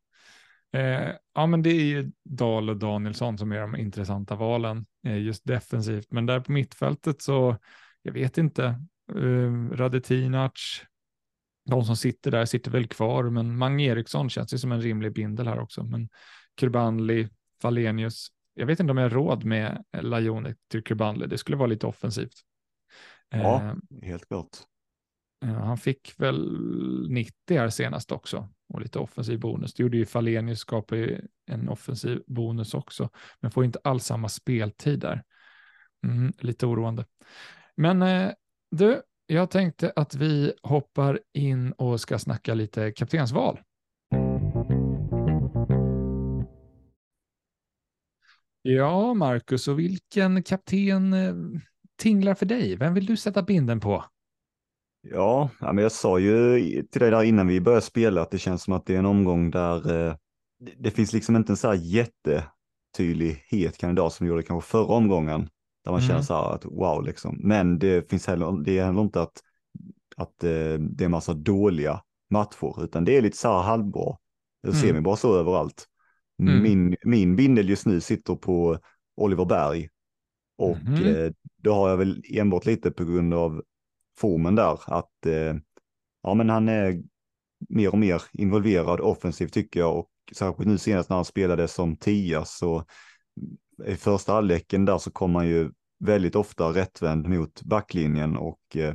Eh, ja, men det är ju Dahl och Danielsson som är de intressanta valen eh, just defensivt. Men där på mittfältet så, jag vet inte, eh, Radetinac, de som sitter där sitter väl kvar, men Mange Eriksson känns ju som en rimlig bindel här också. Men Kurbanli, Falenius, jag vet inte om jag har råd med Lajone till Kurbanli, det skulle vara lite offensivt. Ja. Eh, Helt klart. Eh, han fick väl 90 här senast också och lite offensiv bonus. Det gjorde ju Falenius skapa ju en offensiv bonus också, men får inte alls samma speltid där. Mm, lite oroande. Men eh, du, jag tänkte att vi hoppar in och ska snacka lite kaptensval. Ja, Marcus, och vilken kapten eh, tinglar för dig? Vem vill du sätta binden på? Ja, men jag sa ju till dig där innan vi började spela att det känns som att det är en omgång där eh, det, det finns liksom inte en så här jättetydlig het kandidat som gjorde kanske förra omgången. Där man Mm. känner så här att wow liksom. Men det finns heller, det är heller inte att, att eh, det är massa dåliga matcher, utan det är lite så här halvbra. Det ser Mm. mig bara så överallt. Mm. Min, min bindel just nu sitter på Oliver Berg. Och Mhm. eh, då har jag väl enbart lite på grund av formen där att eh, ja, men han är mer och mer involverad offensivt tycker jag och särskilt nu senast när han spelade som tia så i första halvleken där så kom han ju väldigt ofta rättvänd mot backlinjen och eh,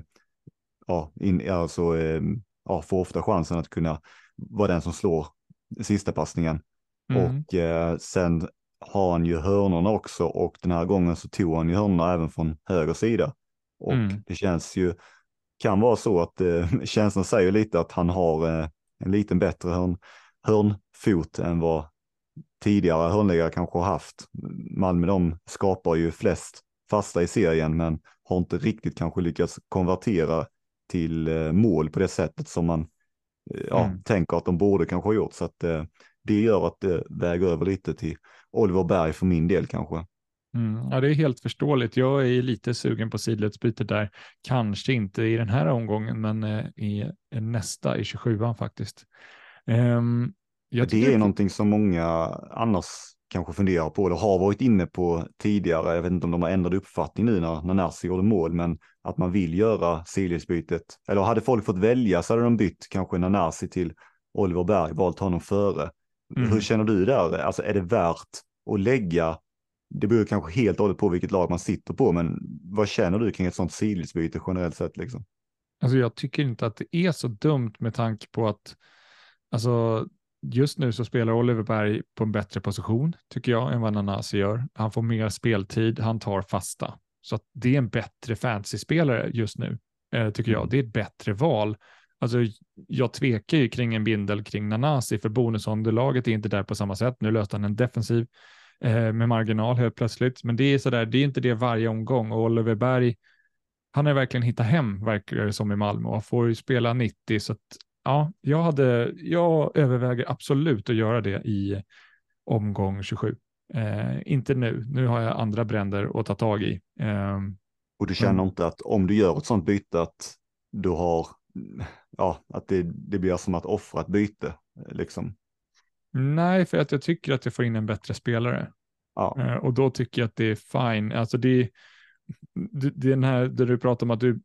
ja, in, alltså, eh, ja, får ofta chansen att kunna vara den som slår sista passningen. Mm. Och eh, sen har han ju hörnorna också och den här gången så tog han ju hörnorna även från höger sida. Och Mm. det känns ju, kan vara så att eh, känslan säger lite att han har eh, en liten bättre hörn, hörnfot än vad tidigare hörnläggare kanske har haft. Malmö de skapar ju flest fasta i serien men har inte riktigt kanske lyckats konvertera till eh, mål på det sättet som man eh, ja, Mm. tänker att de borde kanske ha gjort. Så att eh, det gör att det väger över lite till Oliver Berg för min del kanske. Mm, ja, det är helt förståeligt. Jag är lite sugen på sidledsbyte där. Kanske inte i den här omgången, men eh, i nästa i 27an faktiskt. Jag det tycker är någonting som många annars kanske funderar på eller har varit inne på tidigare. Jag vet inte om de har ändrat uppfattning nu när, när Nassi gjorde mål, men att man vill göra sidledsbytet. Eller hade folk fått välja så hade de bytt kanske Nanasi till Oliver Berg, valt honom före. Mm. Hur känner du där? Alltså är det värt att lägga, det beror kanske helt och hållet på vilket lag man sitter på, men vad känner du kring ett sånt sidledsbyte generellt sett liksom? Alltså jag tycker inte att det är så dumt med tanke på att alltså, just nu så spelar Oliver Berg på en bättre position tycker jag än vad Nanasi gör. Han får mer speltid, han tar fasta. Så det är en bättre fantasy-spelare just nu, eh, tycker jag. Mm. Det är ett bättre val. Alltså, jag tvekar ju kring en bindel kring Nanasi, för bonusunderlaget är inte där på samma sätt. Nu löste han en defensiv eh, med marginal helt plötsligt, men det är sådär, det är inte det varje omgång och Oliver Berg han har verkligen hittat hem, verkar det som i Malmö, och får ju spela 90, så att ja, jag, hade, jag överväger absolut att göra det i omgång 27. Eh, inte nu, nu har jag andra bränder att ta tag i. Eh, Och du känner Mm. inte att om du gör ett sånt byte att du har, ja, att det, det blir som att offra ett byte liksom. Nej, för att jag tycker att jag får in en bättre spelare. Ja, Eh, och då tycker jag att det är fine. Alltså det, det, den här där du pratar om att du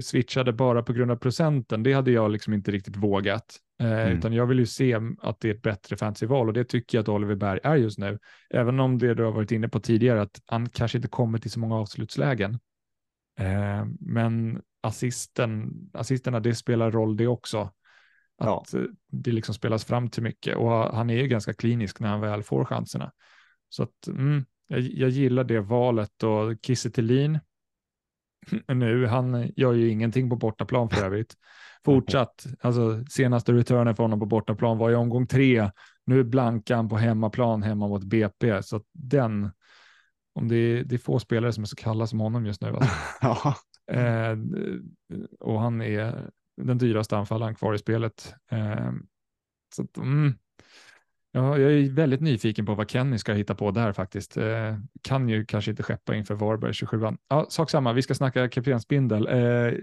switchade bara på grund av procenten, det hade jag liksom inte riktigt vågat. Eh, Mm. Utan jag vill ju se att det är ett bättre fantasyval och det tycker jag att Oliver Berg är just nu. Även om det du har varit inne på tidigare, att han kanske inte kommer till så många avslutslägen. Eh, men assisten, assisterna, det spelar roll det också. Att eh, det liksom spelas fram till mycket och han är ju ganska klinisk när han väl får chanserna. Så att mm, jag, jag gillar det valet och Kiese Thelin, nu, han gör ju ingenting på bortaplan för övrigt. Fortsatt, alltså senaste returnen för honom på bortaplan var i omgång tre. Nu blankar han på hemmaplan hemma mot BP, så att den, om det är, det är få spelare som är så kalla som honom just nu. Alltså. ja. Eh, och han är den dyraste anfallaren kvar i spelet. Eh, så att, mm, ja, jag är väldigt nyfiken på vad Kenny ska hitta på där faktiskt. Eh, kan ju kanske inte skeppa inför Varberg 27 ja, Sak samma, vi ska snacka kaptensbindel. Eh,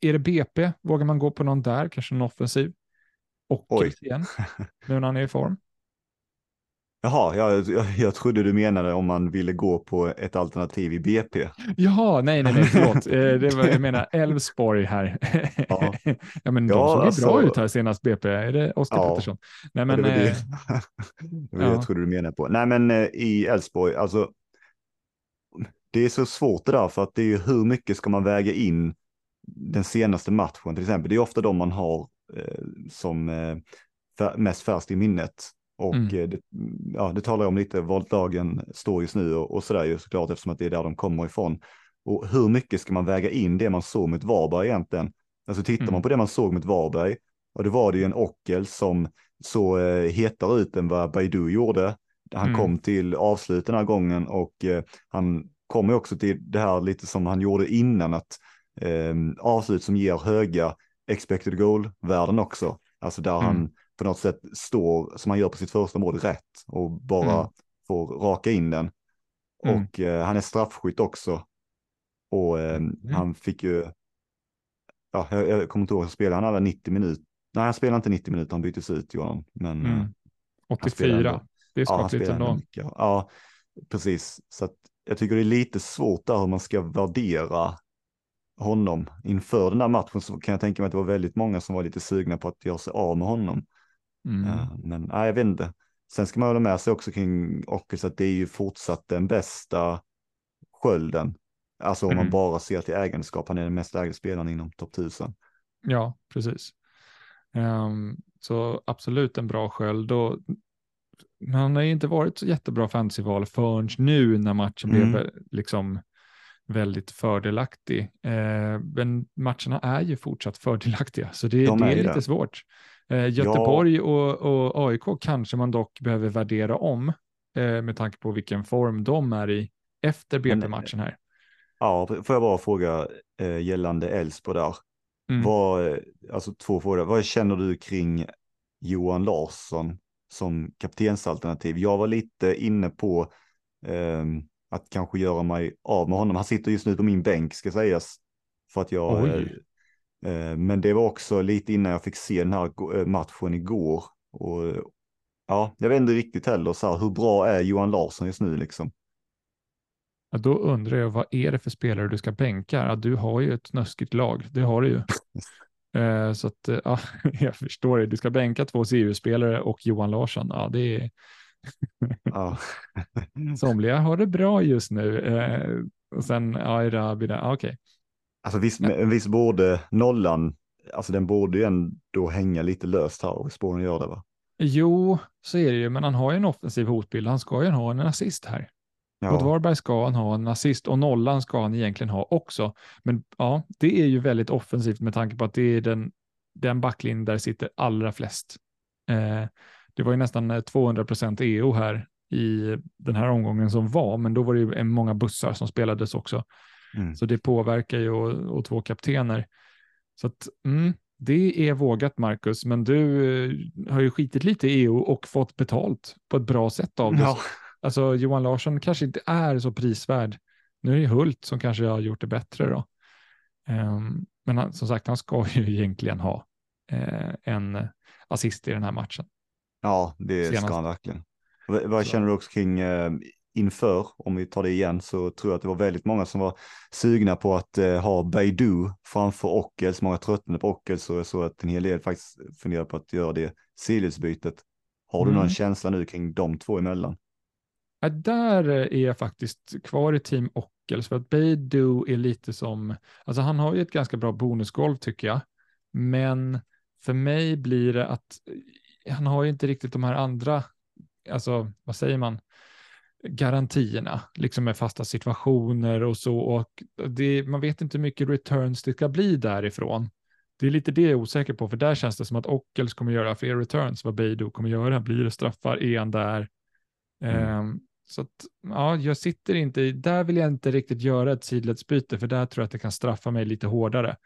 är det BP? Vågar man gå på någon där? Kanske någon offensiv? Och igen, nu när han är i form. Jaha, jag, jag, jag trodde du menade om man ville gå på ett alternativ i BP. Jaha, nej, nej, nej, förlåt. Eh, det var, jag menar Elfsborg här. Ja. ja, men de Ja, såg alltså- bra ut här senast BP. Är det Oskar Ja. Pettersson? Nej, men det var det, eh, det, var det ja. jag trodde du menade på. Nej, men eh, i Elfsborg, alltså. Det är så svårt det där för att det är ju hur mycket ska man väga in den senaste matchen till exempel. Det är ofta de man har eh, som eh, mest färskt i minnet. Och Mm. eh, det, ja, det talar om lite vad lagen står just nu och, och sådär ju såklart eftersom att det är där de kommer ifrån. Och hur mycket ska man väga in det man såg mot Varberg egentligen? Alltså tittar Mm. man på det man såg mot Varberg, och det var det ju en Ockel som så eh, hetare ut än vad Baidu gjorde. Han Mm. kom till avslut den här gången och eh, han kommer också till det här lite som han gjorde innan, att eh, avslut som ger höga expected goal-värden också. Alltså där Mm. han på något sätt står, som han gör på sitt första mål, rätt och bara Mm. får raka in den. Mm. Och eh, han är straffskytt också. Och eh, han fick ju, ja, jag, jag kommer inte ihåg, så spelade han alla 90 minuter. Nej, han spelade inte 90 minuter, han byttes ut, gjorde han. Men eh, mm. han spelar 84. ändå. Det är skapligt ändå mycket. Ja, precis. Så att jag tycker det är lite svårt där hur man ska värdera honom. Inför den där matchen så kan jag tänka mig att det var väldigt många som var lite sugna på att göra sig av med honom. Mm. Men nej, jag vet inte. Sen ska man hålla med sig också kring Ockels att det är ju fortsatt den bästa skölden. Alltså om man Mm. bara ser till ägandeskap, han är den mest ägda spelaren inom topp 1000. Ja, precis. Ehm, så absolut en bra sköld. Och, men han har ju inte varit så jättebra fantasyval förrän nu när matchen Mm. blev liksom väldigt fördelaktig. Eh, men matcherna är ju fortsatt fördelaktiga, så det, De det är är det. lite svårt. Eh, Göteborg och, och AIK kanske man dock behöver värdera om eh, med tanke på vilken form de är i efter Men- BP-matchen här. Ja, får jag bara fråga eh, gällande Elfsborg där. Mm. Vad, eh, alltså två frågor. Vad känner du kring Johan Larsson som kaptensalternativ? Jag var lite inne på ehm, att kanske göra mig av med honom. Han sitter just nu på min bänk ska sägas. För att jag, Oj. Eh, men det var också lite innan jag fick se den här eh, matchen igår. Och, ja, jag vet inte riktigt heller så här, hur bra är Johan Larsson just nu liksom? Ja, då undrar jag, vad är det för spelare du ska bänka? Ja, du har ju ett snuskigt lag, det har du ju. Eh, så att, ja, jag förstår det. Du ska bänka två CU-spelare och Johan Larsson. Ja, det är, Ja. somliga har det bra just nu. Eh, och sen, ja, Erabi där, okej. Alltså visst, men visst borde nollan, alltså den borde ju ändå hänga lite löst här och den göra det va? Jo, så är det ju, men han har ju en offensiv hotbild. Han ska ju ha en assist här. Mot Ja, Varberg ska han ha en assist och nollan ska han egentligen ha också. Men ja, det är ju väldigt offensivt med tanke på att det är den, den backlinjen där sitter allra flest. Eh, det var ju nästan eh, 200 procent EO här i den här omgången som var, men då var det ju många bussar som spelades också. Mm. Så det påverkar ju och, och två kaptener. Så att, mm, det är vågat Marcus, men du eh, har ju skitit lite i EO och fått betalt på ett bra sätt av det. ja. Alltså Johan Larsson kanske inte är så prisvärd. Nu är det Hult som kanske har gjort det bättre då. Ehm, men han, som sagt, han ska ju egentligen ha eh, en assist i den här matchen. ja, det Senast. ska han verkligen. Vad Så. känner du också kring eh, inför, om vi tar det igen, så tror jag att det var väldigt många som var sugna på att eh, ha Baidu framför Ockels. Många tröttnade på Ockels och jag såg att en hel del faktiskt funderar på att göra det sidledsbytet. Har du Mm. någon känsla nu kring de två emellan? Ja, där är jag faktiskt kvar i team Ockels för att Beidou är lite som, alltså han har ju ett ganska bra bonusgolv tycker jag, men för mig blir det att eh, han har ju inte riktigt de här andra, alltså vad säger man, garantierna, liksom med fasta situationer och så, och det, man vet inte hur mycket returns det ska bli därifrån. Det är lite det jag är osäker på, för där känns det som att Ockels kommer göra fler returns, vad Beidou kommer göra, blir det straffar, är han där? Mm. Ehm, så att, ja, jag sitter inte, i- där vill jag inte riktigt göra ett sidledsbyte, för där tror jag att det kan straffa mig lite hårdare.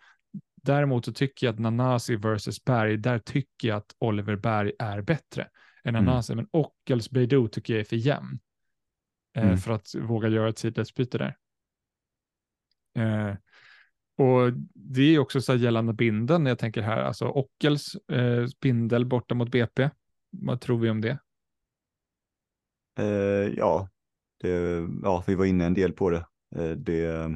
Däremot så tycker jag att Nanasi versus Berg, där tycker jag att Oliver Berg är bättre än Mm. Nanasi, men Ockels Beidou tycker jag är för jämn. Eh, Mm. För att våga göra ett sidledsbyte där. Eh, och det är också så här gällande binden, jag tänker här, alltså Ockels eh, spindel borta mot BP. Vad tror vi om det? Eh, ja, det, ja, vi var inne en del på det. Eh, det.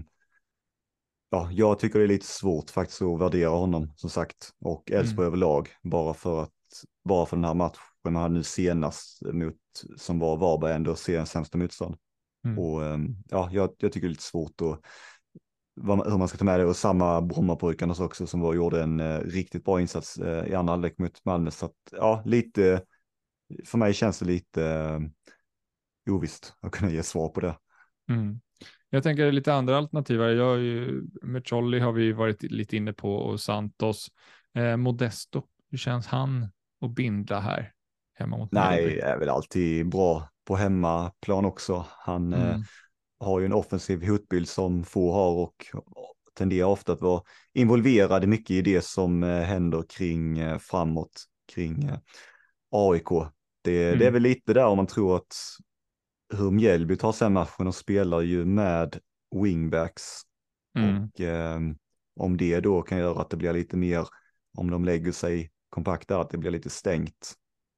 Ja, jag tycker det är lite svårt faktiskt att värdera honom som sagt och Elfsborg överlag bara för att bara för den här matchen hade nu senast mot som var Varberg ändå seriens sämsta motstånd. Mm. Och eh, ja, jag, jag tycker det är lite svårt att vad hur man ska ta med det och samma Brommapojkarnas också som var, gjorde en eh, riktigt bra insats eh, i andra halvlek mot Malmö. Så att ja, lite, för mig känns det lite eh, ovisst att kunna ge svar på det. Mm. Jag tänker lite andra alternativ. Jag ju, med Cholly har vi varit lite inne på och Santos. Eh, Modesto, hur känns han att binda här hemma mot Nej, Mjällby? är väl alltid bra på hemmaplan också. Han eh, Mm. har ju en offensiv hotbild som få har och tenderar ofta att vara involverad mycket i det som eh, händer kring eh, framåt kring eh, AIK. Det, det är Mm. väl lite där om man tror att hur Mjällby tar sig matchen och spelar ju med wingbacks Mm. och eh, om det då kan göra att det blir lite mer, om de lägger sig kompakt där, att det blir lite stängt.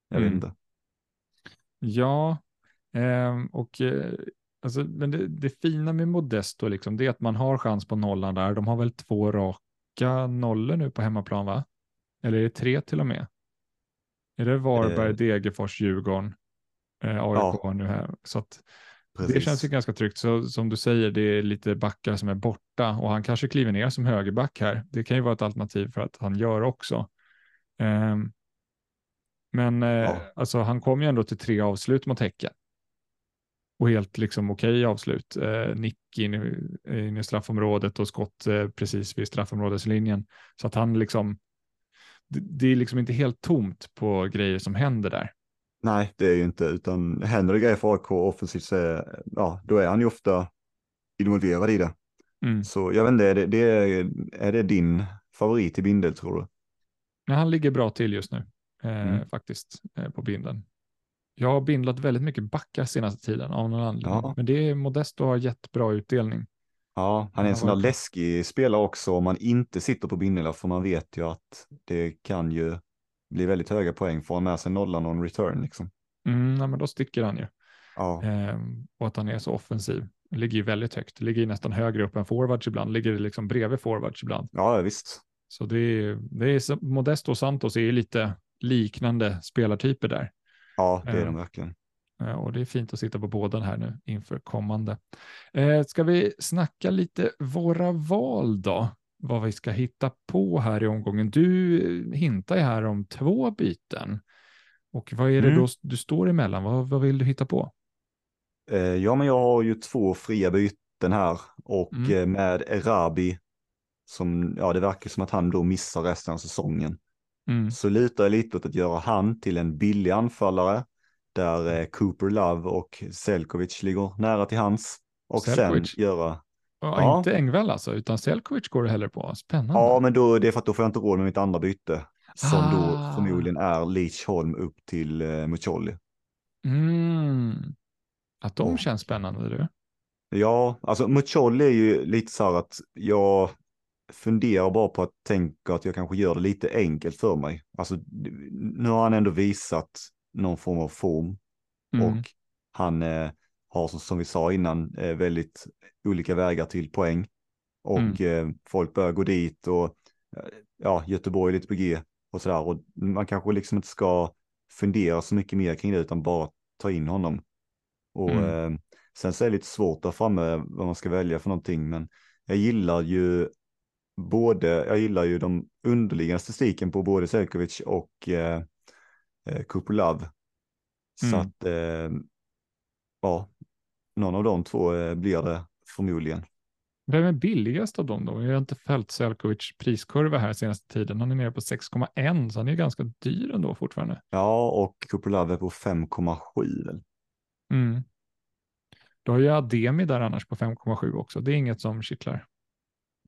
Jag vet Mm. inte. Ja, ehm, och eh, alltså, men det, det fina med Modesto liksom, det är att man har chans på nollan där. De har väl två raka nollor nu på hemmaplan, va? Eller är det tre till och med? Är det Varberg, Eh. Degerfors, Djurgården, eh, AIK Ja. nu här? Så att Det känns ju ganska tryggt. Så som du säger, det är lite backar som är borta och han kanske kliver ner som högerback här. Det kan ju vara ett alternativ för att han gör också. Ehm, men eh, Ja. alltså, han kom ju ändå till tre avslut mot Häcken. och helt liksom okej avslut. Eh, nick in i, in i straffområdet och skott eh, precis vid straffområdeslinjen. Så att han liksom, det, det är liksom inte helt tomt på grejer som händer där. Nej, det är ju inte, utan händer det grejer för AIK offensivt så är, ja, då är han ju ofta involverad i det. Mm. Så jag vet inte, är det, det är, är det din favorit i bindel tror du? Ja, han ligger bra till just nu eh, Mm. faktiskt eh, på binden. Jag har bindlat väldigt mycket backar senaste tiden av någon anledning, Ja. men det är Modesto har gett bra utdelning. Ja, han är en sån där läskig spelare också om man inte sitter på bindlar för man vet ju att det kan ju bli väldigt höga poäng. Får han med sig nollan och en return liksom. Mm, nej, men då sticker han ju. Ja, Ehm, och att han är så offensiv. Ligger ju väldigt högt. Ligger ju nästan högre upp än forwards ibland. Ligger liksom bredvid forwards ibland. ja visst. Så det är, det är Modesto och Santos är lite liknande spelartyper där. Ja, det är Ja. de verkligen. Eh, Och det är fint att sitta på båda här nu inför kommande. Eh, ska vi snacka lite våra val då? Vad vi ska hitta på här i omgången. Du eh, hintar ju här om två byten. Och vad är det Mm. då du står emellan? Vad, vad vill du hitta på? Eh, ja, men jag har ju två fria byten här och Mm. eh, med Erabi som, ja det verkar som att han då missar resten av säsongen. Mm. Så litar jag lite åt att göra han till en billig anfallare där eh, Cooper Love och Selkovic ligger nära till hans. Och Selkovic? sen göra, Ja, Ja. Inte Engvall alltså, utan Selkovic går det hellre på. Spännande. ja men då, det är för att då får jag inte råd med mitt andra byte. Som Ah. då förmodligen är Leach Holm upp till eh, Mucolli. Mm. Att de Och- känns spännande du. Ja, alltså Mucolli är ju lite så här att jag funderar bara på att tänka att jag kanske gör det lite enkelt för mig. Alltså nu har han ändå visat någon form av form Mm. och han eh, har som, som vi sa innan eh, väldigt olika vägar till poäng. Och eh, folk börjar gå dit och eh, ja, Göteborg är lite på G och sådär. Och man kanske liksom inte ska fundera så mycket mer kring det utan bara ta in honom. Och Mm. eh, sen så är det lite svårt där framme vad man ska välja för någonting. Men jag gillar ju både, jag gillar ju de underliggande statistiken på både Selkovic och eh, eh, Kupolov. Så Mm. att, eh, ja, någon av de två eh, blir det förmodligen. Vem är billigast av dem då? Jag har inte följt Selkovic priskurva här senaste tiden. Han är nere på 6,1 så han är ganska dyr ändå fortfarande. Ja, och Kupolov är på 5,7 väl. Mm. Du har ju Ademi där annars på 5,7 också. Det är inget som kittlar.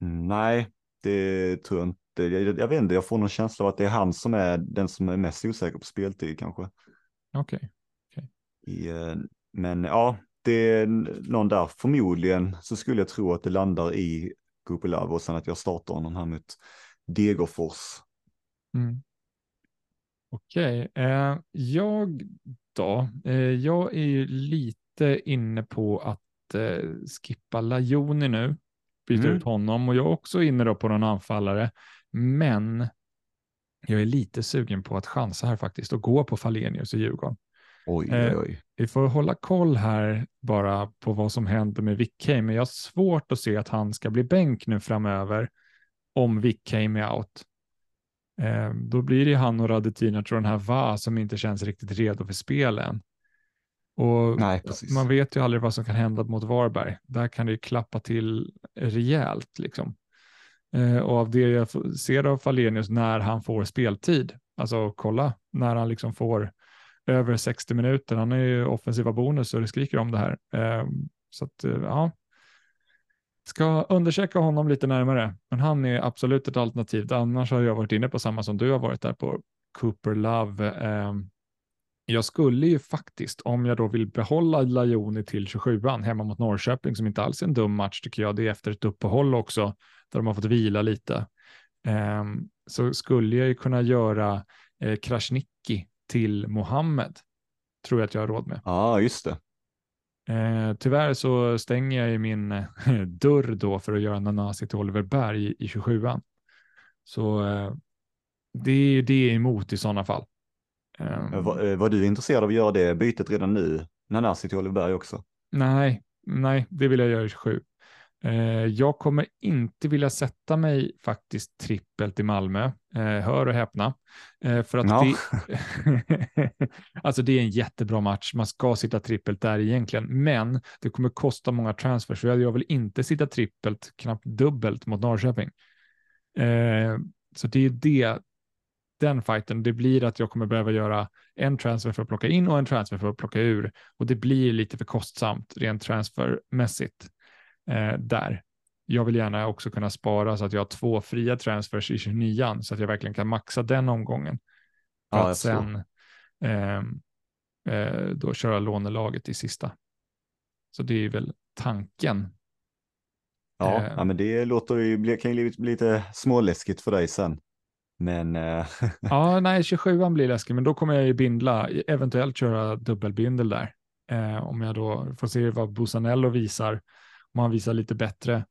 Mm, Nej, det tror jag inte. Jag, jag vet inte, jag får någon känsla av att det är han som är den som är mest osäker på speltid kanske. Okej. I, eh, men ja, det är någon där. Förmodligen så skulle jag tro att det landar i Kupolov och sen att jag startar honom här mot Degerfors. Mm. Okej, eh, jag då? Eh, jag är ju lite inne på att eh, skippa Lajoni nu, byta Mm. ut honom och jag är också inne då på någon anfallare. Men jag är lite sugen på att chansa här faktiskt och gå på Falenius och Djurgården. Oj, Eh, oj, oj. Vi får hålla koll här bara på vad som händer med Wickheim, men jag har svårt att se att han ska bli bänk nu framöver om Wickheim är out. Eh, då blir det han och Radetinac och den här Va som inte känns riktigt redo för spel än. Och Nej, man vet ju aldrig vad som kan hända mot Varberg. Där kan det ju klappa till rejält liksom. Eh, och av det jag ser av Falenius när han får speltid, alltså kolla när han liksom får över 60 minuter. Han är ju offensiva bonus och det skriker om det här. Eh, så att, eh, ja. Ska undersöka honom lite närmare, men han är absolut ett alternativ. Annars har jag varit inne på samma som du har varit där på Cooper Love. Eh, jag skulle ju faktiskt, om jag då vill behålla Lajoni till 27an hemma mot Norrköping, som inte alls är en dum match tycker jag, det är efter ett uppehåll också, där de har fått vila lite, Ehm, så skulle jag ju kunna göra eh, Krasniqi till Mohammed, tror jag att jag har råd med. Ja, just det. Eh, tyvärr så stänger jag ju min eh, dörr då för att göra Nanasi till Oliver Berg i, i 27an. Så eh, det är ju det emot i sådana fall. Ehm, Eh, Var, eh, var du intresserad av att göra det bytet redan nu? Nanasi till Oliver Berg också? Nej, nej, det vill jag göra i 27. Eh, jag kommer inte vilja sätta mig faktiskt trippelt i Malmö, eh, hör och häpna. Eh, för att Ja. det, alltså det är en jättebra match, man ska sitta trippelt där egentligen, men det kommer kosta många transfers, så jag, vill inte sitta trippelt, knappt dubbelt mot Norrköping. Så det är det, den fighten, det blir att jag kommer behöva göra en transfer för att plocka in och en transfer för att plocka ur. Och det blir lite för kostsamt rent transfermässigt eh, där. Jag vill gärna också kunna spara så att jag har två fria transfers i 29 så att jag verkligen kan maxa den omgången. För Ja, att sen ehm, eh, då köra lånelaget i sista. Så det är väl tanken. Ja, Eh. ja men det låter ju, kan ju bli lite småläskigt för dig sen. Men eh, Ja, nej, 27 blir läskigt, men då kommer jag ju bindla, eventuellt köra dubbelbindel där. Eh, om jag då får se vad Busanello visar. Om han visar lite bättre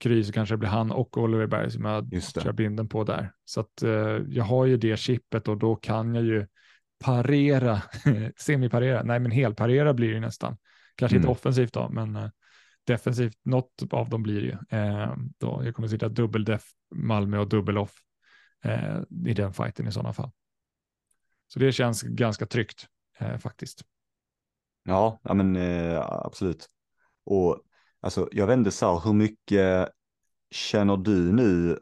kry så kanske det blir han och Oliver Berg som jag kör binden på där. Så att eh, jag har ju det chippet och då kan jag ju parera, semiparera, nej men helparera blir det ju nästan. Kanske inte Mm. offensivt då, men eh, defensivt, något av dem blir det ju. Eh, då jag kommer sitta dubbel def Malmö och dubbel off eh, i den fighten i sådana fall. Så det känns ganska tryggt eh, faktiskt. ja, ja men eh, absolut. Och alltså jag inte så här, hur mycket känner du nu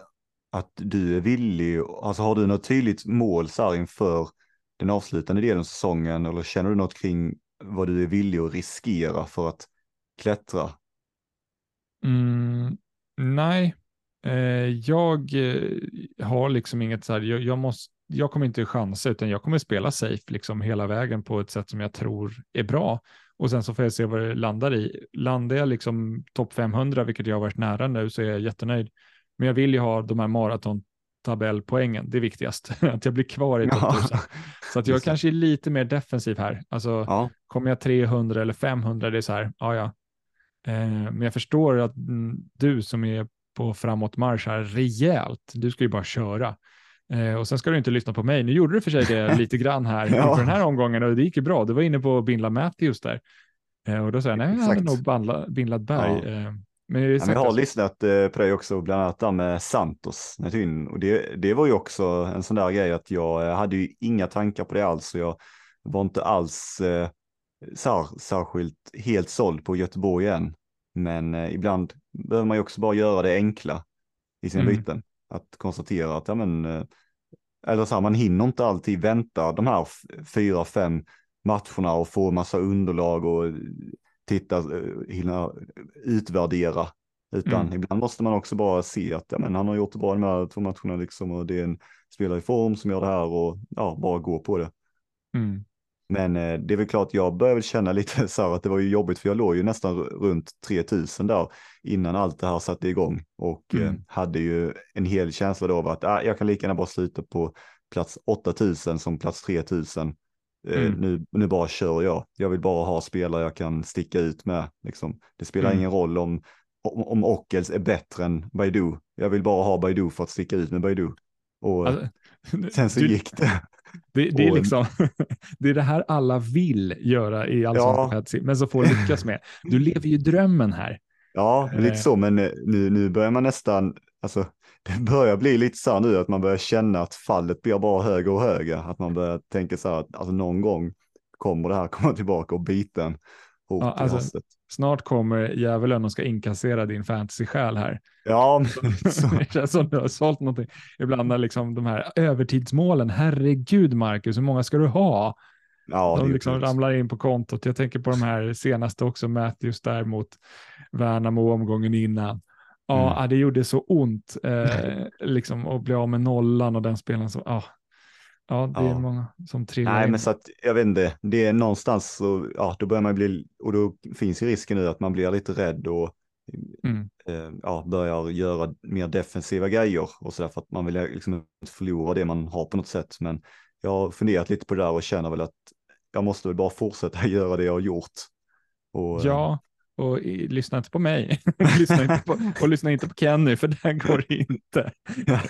att du är villig, alltså har du något tydligt mål så här inför den avslutande delen av säsongen eller känner du något kring vad du är villig att riskera för att klättra? Mm, nej, jag eh, har liksom inget så här, jag, jag, måste, jag kommer inte chansa utan jag kommer spela safe liksom hela vägen på ett sätt som jag tror är bra. Och sen så får jag se vad det landar i. Landar jag liksom topp 500, vilket jag har varit nära nu, så är jag jättenöjd. Men jag vill ju ha de här maratontabellpoängen, det är viktigast, att jag blir kvar i topp Ja, 1000. Så att jag just kanske är lite mer defensiv här. Alltså, Ja, kommer jag 300 eller 500, det är så här, ja ja. Eh, men jag förstår att mm, du som är på framåt marsch här rejält, du ska ju bara köra. Eh, och sen ska du inte lyssna på mig. Nu gjorde du för sig det lite grann här Ja. den här omgången och det gick ju bra. Du var inne på bindla Matthews där. Eh, och då sa jag, nej, jag hade nog bandla, Berg. Ja. Eh, men jag, Ja, men jag har lyssnat eh, på dig också, bland annat där med Santos. Och det, det var ju också en sån där grej att jag eh, hade ju inga tankar på det alls. Och jag var inte alls eh, sär, särskilt helt såld på Göteborg än. Men eh, ibland behöver man ju också bara göra det enkla i sina Mm. byten. Att konstatera att, ja men, eh, eller så här, man hinner inte alltid vänta de här fyra, fem matcherna och få massa underlag och titta, eh, hinna utvärdera. Utan Mm. ibland måste man också bara se att ja, men han har gjort det bra de här två matcherna liksom och det är en spelare i form som gör det här och ja, bara gå på det. Mm. Men eh, det är väl klart, jag börjar väl känna lite så här att det var ju jobbigt för jag låg ju nästan runt 3000 där innan allt det här satte igång och eh, Mm. hade ju en hel känsla då av att ah, jag kan lika gärna bara sluta på plats 8000 som plats 3000. Eh, Mm. nu, nu bara kör jag. Jag vill bara ha spelare jag kan sticka ut med. Liksom. Det spelar Mm. ingen roll om, om, om Ockels är bättre än Baidu. Jag vill bara ha Baidu för att sticka ut med Baidu. Och Alltså, sen så du- gick det. Det, det, är liksom, det är det här alla vill göra i Allsvenskan Ja. Men så får lyckas med. Du lever ju drömmen här. Ja, Eh. lite så, men eh, nu, nu börjar man nästan, alltså det börjar bli lite så här nu att man börjar känna att fallet blir bara högre och högre. Att man börjar tänka så här att alltså, någon gång kommer det här komma tillbaka och bita en hårt Ja, alltså-. Snart kommer djävulen och ska inkassera din fantasy-själ här. Ja, så, Det känns som du har sålt någonting. Ibland när liksom de här övertidsmålen, herregud Marcus, hur många ska du ha? ja, de liksom ramlar in på kontot. Jag tänker på de här senaste också, Matthews där mot Värnamo omgången innan. Ja, Mm. det gjorde så ont eh, liksom att bli av med nollan och den spelaren som, ja, ja det är Ja. många som trillar Nej, in. men så att jag vet inte, det är någonstans så, ja, då börjar man bli, och då finns ju risken nu att man blir lite rädd och Mm. eh, ja, börjar göra mer defensiva grejer och så där för att man vill liksom förlora det man har på något sätt. Men jag har funderat lite på det där och känner väl att jag måste väl bara fortsätta göra det jag har gjort. Och, eh, Ja, och i, lyssna inte på mig. lyssna inte på, och lyssna inte på Kenny, för det går inte.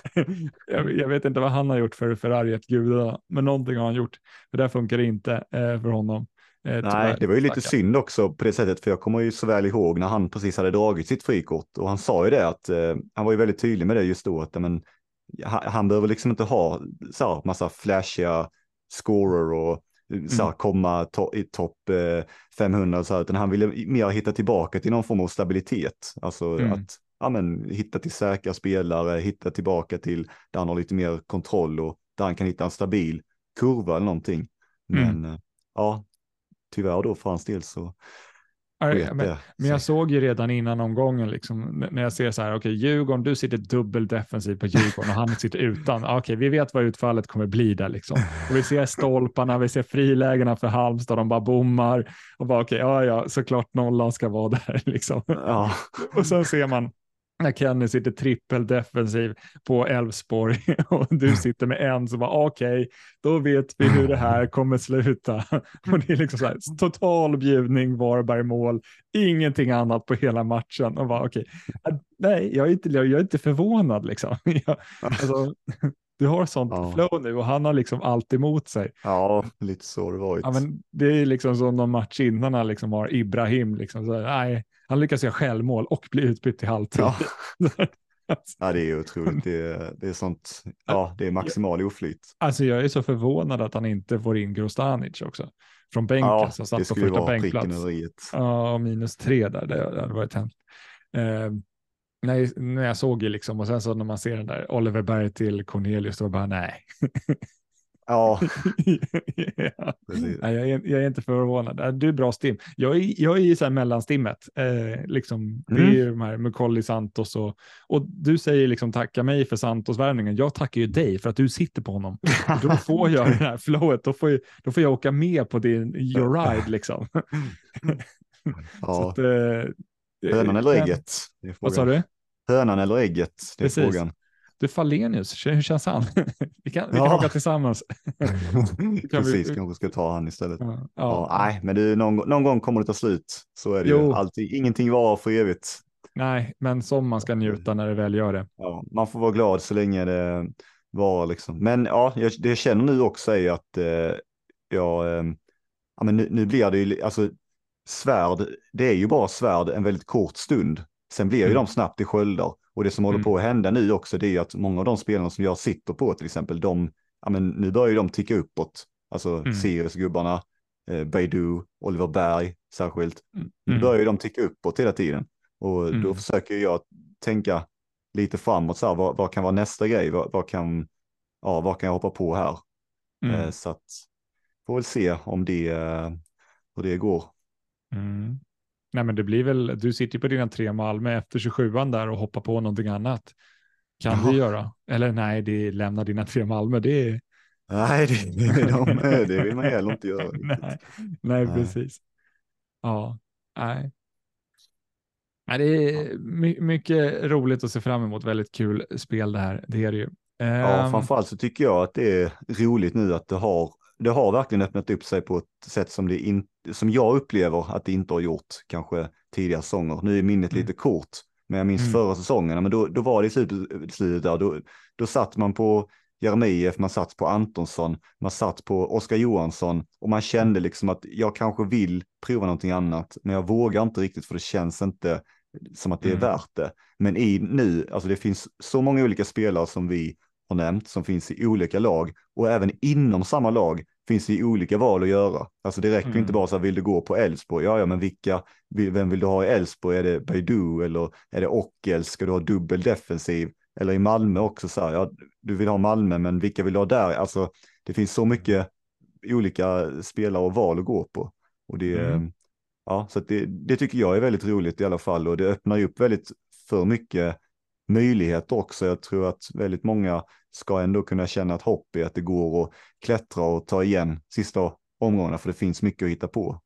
jag, jag vet inte vad han har gjort för förargat gudarna, men någonting har han gjort. För det funkar inte eh, för honom. Eh, Nej, det var ju lite synd också på det sättet, för jag kommer ju så väl ihåg när han precis hade dragit sitt frikort och han sa ju det att eh, han var ju väldigt tydlig med det just då, att men, han, han behöver liksom inte ha så här, massa flashiga scorer och så här, mm. komma to i topp eh, 500 så här, utan han ville mer hitta tillbaka till någon form av stabilitet, alltså mm. att ja, men, hitta till säkra spelare, hitta tillbaka till där han har lite mer kontroll och där han kan hitta en stabil kurva eller någonting. Mm. Men mm. ja, tyvärr då för hans del så men, men, jag såg ju redan innan omgången, liksom, när jag ser så här, okej, okay, Djurgården, du sitter dubbel defensiv på Djurgården och han sitter utan. Okej, okay, vi vet vad utfallet kommer bli där liksom. Och vi ser stolparna, vi ser frilägena för Halmstad, de bara bommar och bara okej, okay, ja, ja, såklart nollan ska vara där liksom. Ja. Och sen ser man när Kenny sitter trippeldefensiv på Elfsborg och du sitter med en som bara okej, okay, då vet vi hur det här kommer sluta. Och det är liksom så här, total bjudning, Varberg mål, ingenting annat på hela matchen. Och bara okej, okay. nej, jag är, inte, jag är inte förvånad liksom. Jag, alltså, du har sånt ja. flow nu och han har liksom allt emot sig. Ja, lite så det varit. Ja, men det är liksom som någon match innan han liksom har Ibrahim, liksom, så här, nej, han lyckas göra självmål och bli utbytt i halvtid. Ja. ja, det är otroligt. Det är, det är sånt, ja, det är maximal oflyt. Alltså jag är så förvånad att han inte får in Grostanic också. Från bänken, ja, som satt på första bänkplats. Ja, minus tre där, det hade varit hemskt. Eh, när, när jag såg ju liksom, och sen så när man ser den där Oliver Berg till Cornelius, då bara nej. Ja. ja. Nej, jag, är, jag, är, inte förvånad. Du är bra stim. Jag är, jag är i så här mellanstimmet. Eh, liksom, mm. Det är ju de här Mukolli Santos och, och du säger liksom tacka mig för Santos-värvningen. Jag tackar ju dig för att du sitter på honom. då får jag det här flowet. Då får, jag, då får jag åka med på din your ride liksom. ja. Att, eh, Hönan eller ägget? Vad sa du? Hönan eller ägget? Det är Precis. frågan. Du Falenius, hur känns han? vi kan, vi kan ja. åka tillsammans. Precis, vi... kanske ska ta han istället. Ja. Ja. ja nej, men du, någon, någon, gång kommer det ta slut. Så är det jo. ju alltid. Ingenting var för evigt. Nej, men som man ska njuta när det väl gör det. Ja, man får vara glad så länge det var liksom. Men ja, jag, det jag känner nu också är att eh, jag, eh, ja, men nu, nu blir det ju, alltså svärd, det är ju bara svärd en väldigt kort stund. Sen blir ju mm. de snabbt i sköldar. Och det som mm. håller på att hända nu också, det är ju att många av de spelarna som jag sitter på till exempel, de, ja men nu börjar ju de ticka uppåt. Alltså mm. Sirius-gubbarna, eh, Baidu, Oliver Berg särskilt. Mm. Nu börjar ju de ticka uppåt hela tiden. Och mm. då försöker jag tänka lite framåt, så här, vad, vad kan vara nästa grej? Vad, vad, kan, ja, vad kan jag hoppa på här? Mm. Eh, så att, får väl se om det, eh, hur det går. Mm. Nej, men det blir väl, du sitter på dina tre Malmö efter 27an där och hoppar på någonting annat. Kan Jaha. du göra? Eller nej, det lämna dina tre Malmö, det är... Nej, det, de, det vill man heller inte göra. nej, nej, nej, precis. Ja, nej. nej. Det är my mycket roligt att se fram emot, väldigt kul spel det här, det är det ju. Ja, ehm. framförallt så tycker jag att det är roligt nu att det har det har verkligen öppnat upp sig på ett sätt som, det in, som jag upplever att det inte har gjort kanske tidigare säsonger. Nu är minnet mm. lite kort, men jag minns mm. förra säsongen, men då, då var det i slutet där, då, då satt man på Jeremejeff, man satt på Antonsson, man satt på Oskar Johansson och man kände liksom att jag kanske vill prova någonting annat, men jag vågar inte riktigt för det känns inte som att det är mm. värt det. Men i nu, alltså det finns så många olika spelare som vi har nämnt som finns i olika lag och även inom samma lag finns det olika val att göra. Alltså det räcker mm. inte bara så här, vill du gå på Elfsborg? Ja, ja, men vilka, vem vill du ha i Elfsborg? Är det Baidu eller är det Ockel? Ska du ha dubbel defensiv? Eller i Malmö också så här, ja, du vill ha Malmö, men vilka vill du ha där? Alltså, det finns så mycket olika spelare och val att gå på. Och det, mm. ja, så det, det tycker jag är väldigt roligt i alla fall och det öppnar ju upp väldigt för mycket möjligheter också. Jag tror att väldigt många ska ändå kunna känna ett hopp i att det går att klättra och ta igen sista omgångarna, för det finns mycket att hitta på.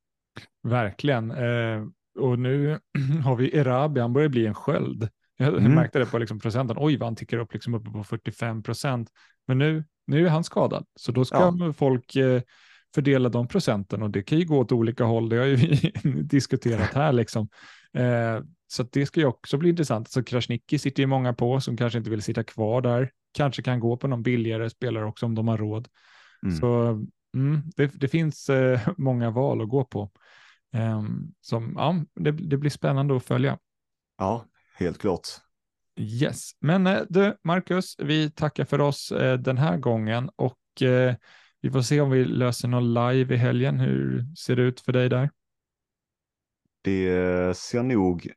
Verkligen. Eh, och nu har vi Erabi, han börjar bli en sköld. Jag mm. märkte det på liksom procenten. Oj, vad han tickar upp liksom uppe på 45 procent. Men nu, nu är han skadad, så då ska ja. folk eh, fördela de procenten och det kan ju gå åt olika håll. Det har ju vi diskuterat här liksom. Eh, så det ska ju också bli intressant. Så Krasniqi sitter ju många på som kanske inte vill sitta kvar där. Kanske kan gå på någon billigare spelare också om de har råd. Mm. Så Mm, det, det finns eh, många val att gå på. Um, som, ja, det, det, blir spännande att följa. Ja, helt klart. Yes, men eh, du Marcus, vi tackar för oss eh, den här gången och eh, vi får se om vi löser någon live i helgen. Hur ser det ut för dig där? Det ser nog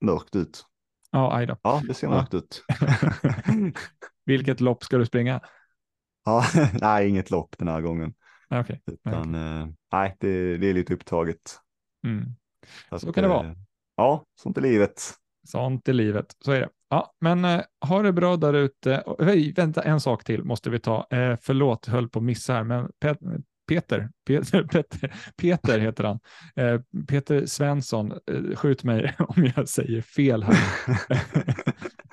mörkt ut. Ja, aj då. Ja, det ser mörkt ja. ut. Vilket lopp ska du springa? Ja, nej, inget lopp den här gången. Okay. Utan, okay. nej, det, det, är lite upptaget. Mm. Så kan det vara. Ja, sånt är livet. Sånt är livet, så är det. Ja, men eh, ha det bra där ute. Vänta, en sak till måste vi ta. Eh, förlåt, höll på att missa här, men Pet Peter, Peter, Peter, Peter heter han. Eh, Peter Svensson, eh, skjut mig om jag säger fel här.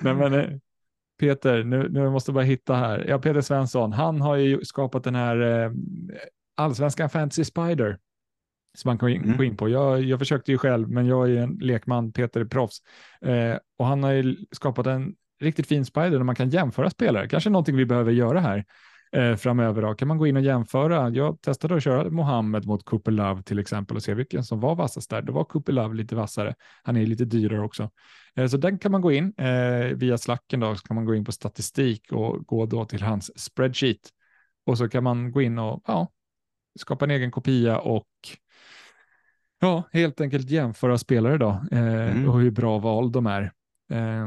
Nej, men, eh, Peter, nu, nu måste jag bara hitta här. Ja, Peter Svensson, han har ju skapat den här allsvenskan Fantasy Spider som man kan mm. gå in på. Jag, jag försökte ju själv, men jag är en lekman, Peter är proffs. Och han har ju skapat en riktigt fin spider där man kan jämföra spelare. Kanske någonting vi behöver göra här eh, framöver. Då. Kan man gå in och jämföra? Jag testade att köra Mohammed mot Cooper Love till exempel och se vilken som var vassast där. Då var Cooper Love lite vassare. Han är lite dyrare också. Eh, så den kan man gå in eh, via slacken då, så kan man gå in på statistik och gå då till hans spreadsheet. Och så kan man gå in och ja, skapa en egen kopia och Ja, helt enkelt jämföra spelare då eh, mm. och hur bra val de är. Eh,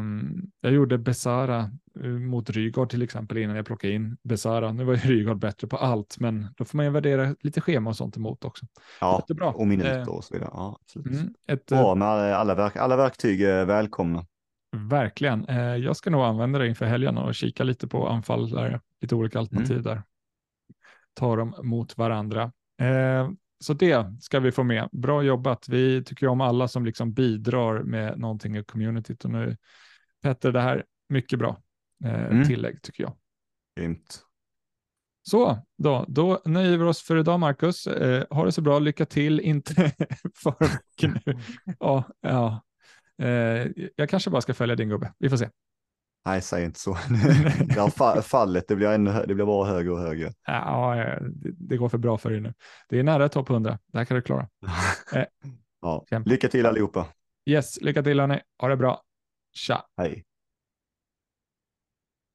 jag gjorde Besara eh, mot Rygaard till exempel innan jag plockade in Besara. Nu var ju Rygaard bättre på allt, men då får man ju värdera lite schema och sånt emot också. Ja, Jättebra. och minuter eh, och så vidare. Ja, mm, ett, bra med alla, verk alla verktyg är välkomna. Verkligen. Eh, jag ska nog använda det inför helgen och kika lite på anfall, där, lite olika alternativ mm. där. Ta dem mot varandra. Så det ska vi få med. Bra jobbat. Vi tycker om alla som liksom bidrar med någonting i communityt. Och nu, Petter, det här mycket bra eh, mm. tillägg tycker jag. Grymt. Så då, då nöjer vi oss för idag, Marcus. Eh, ha det så bra. Lycka till, inte för mycket nu. Ja, ja. Eh, jag kanske bara ska följa din gubbe. Vi får se. Nej, säg inte så. det fallet, det blir, ännu, det blir bara högre och högre. Ja, det går för bra för dig nu. Det är nära topp 100. Det här kan du klara. ja. Lycka till allihopa. Yes, lycka till hörni. Ha det bra. Tja. Hej.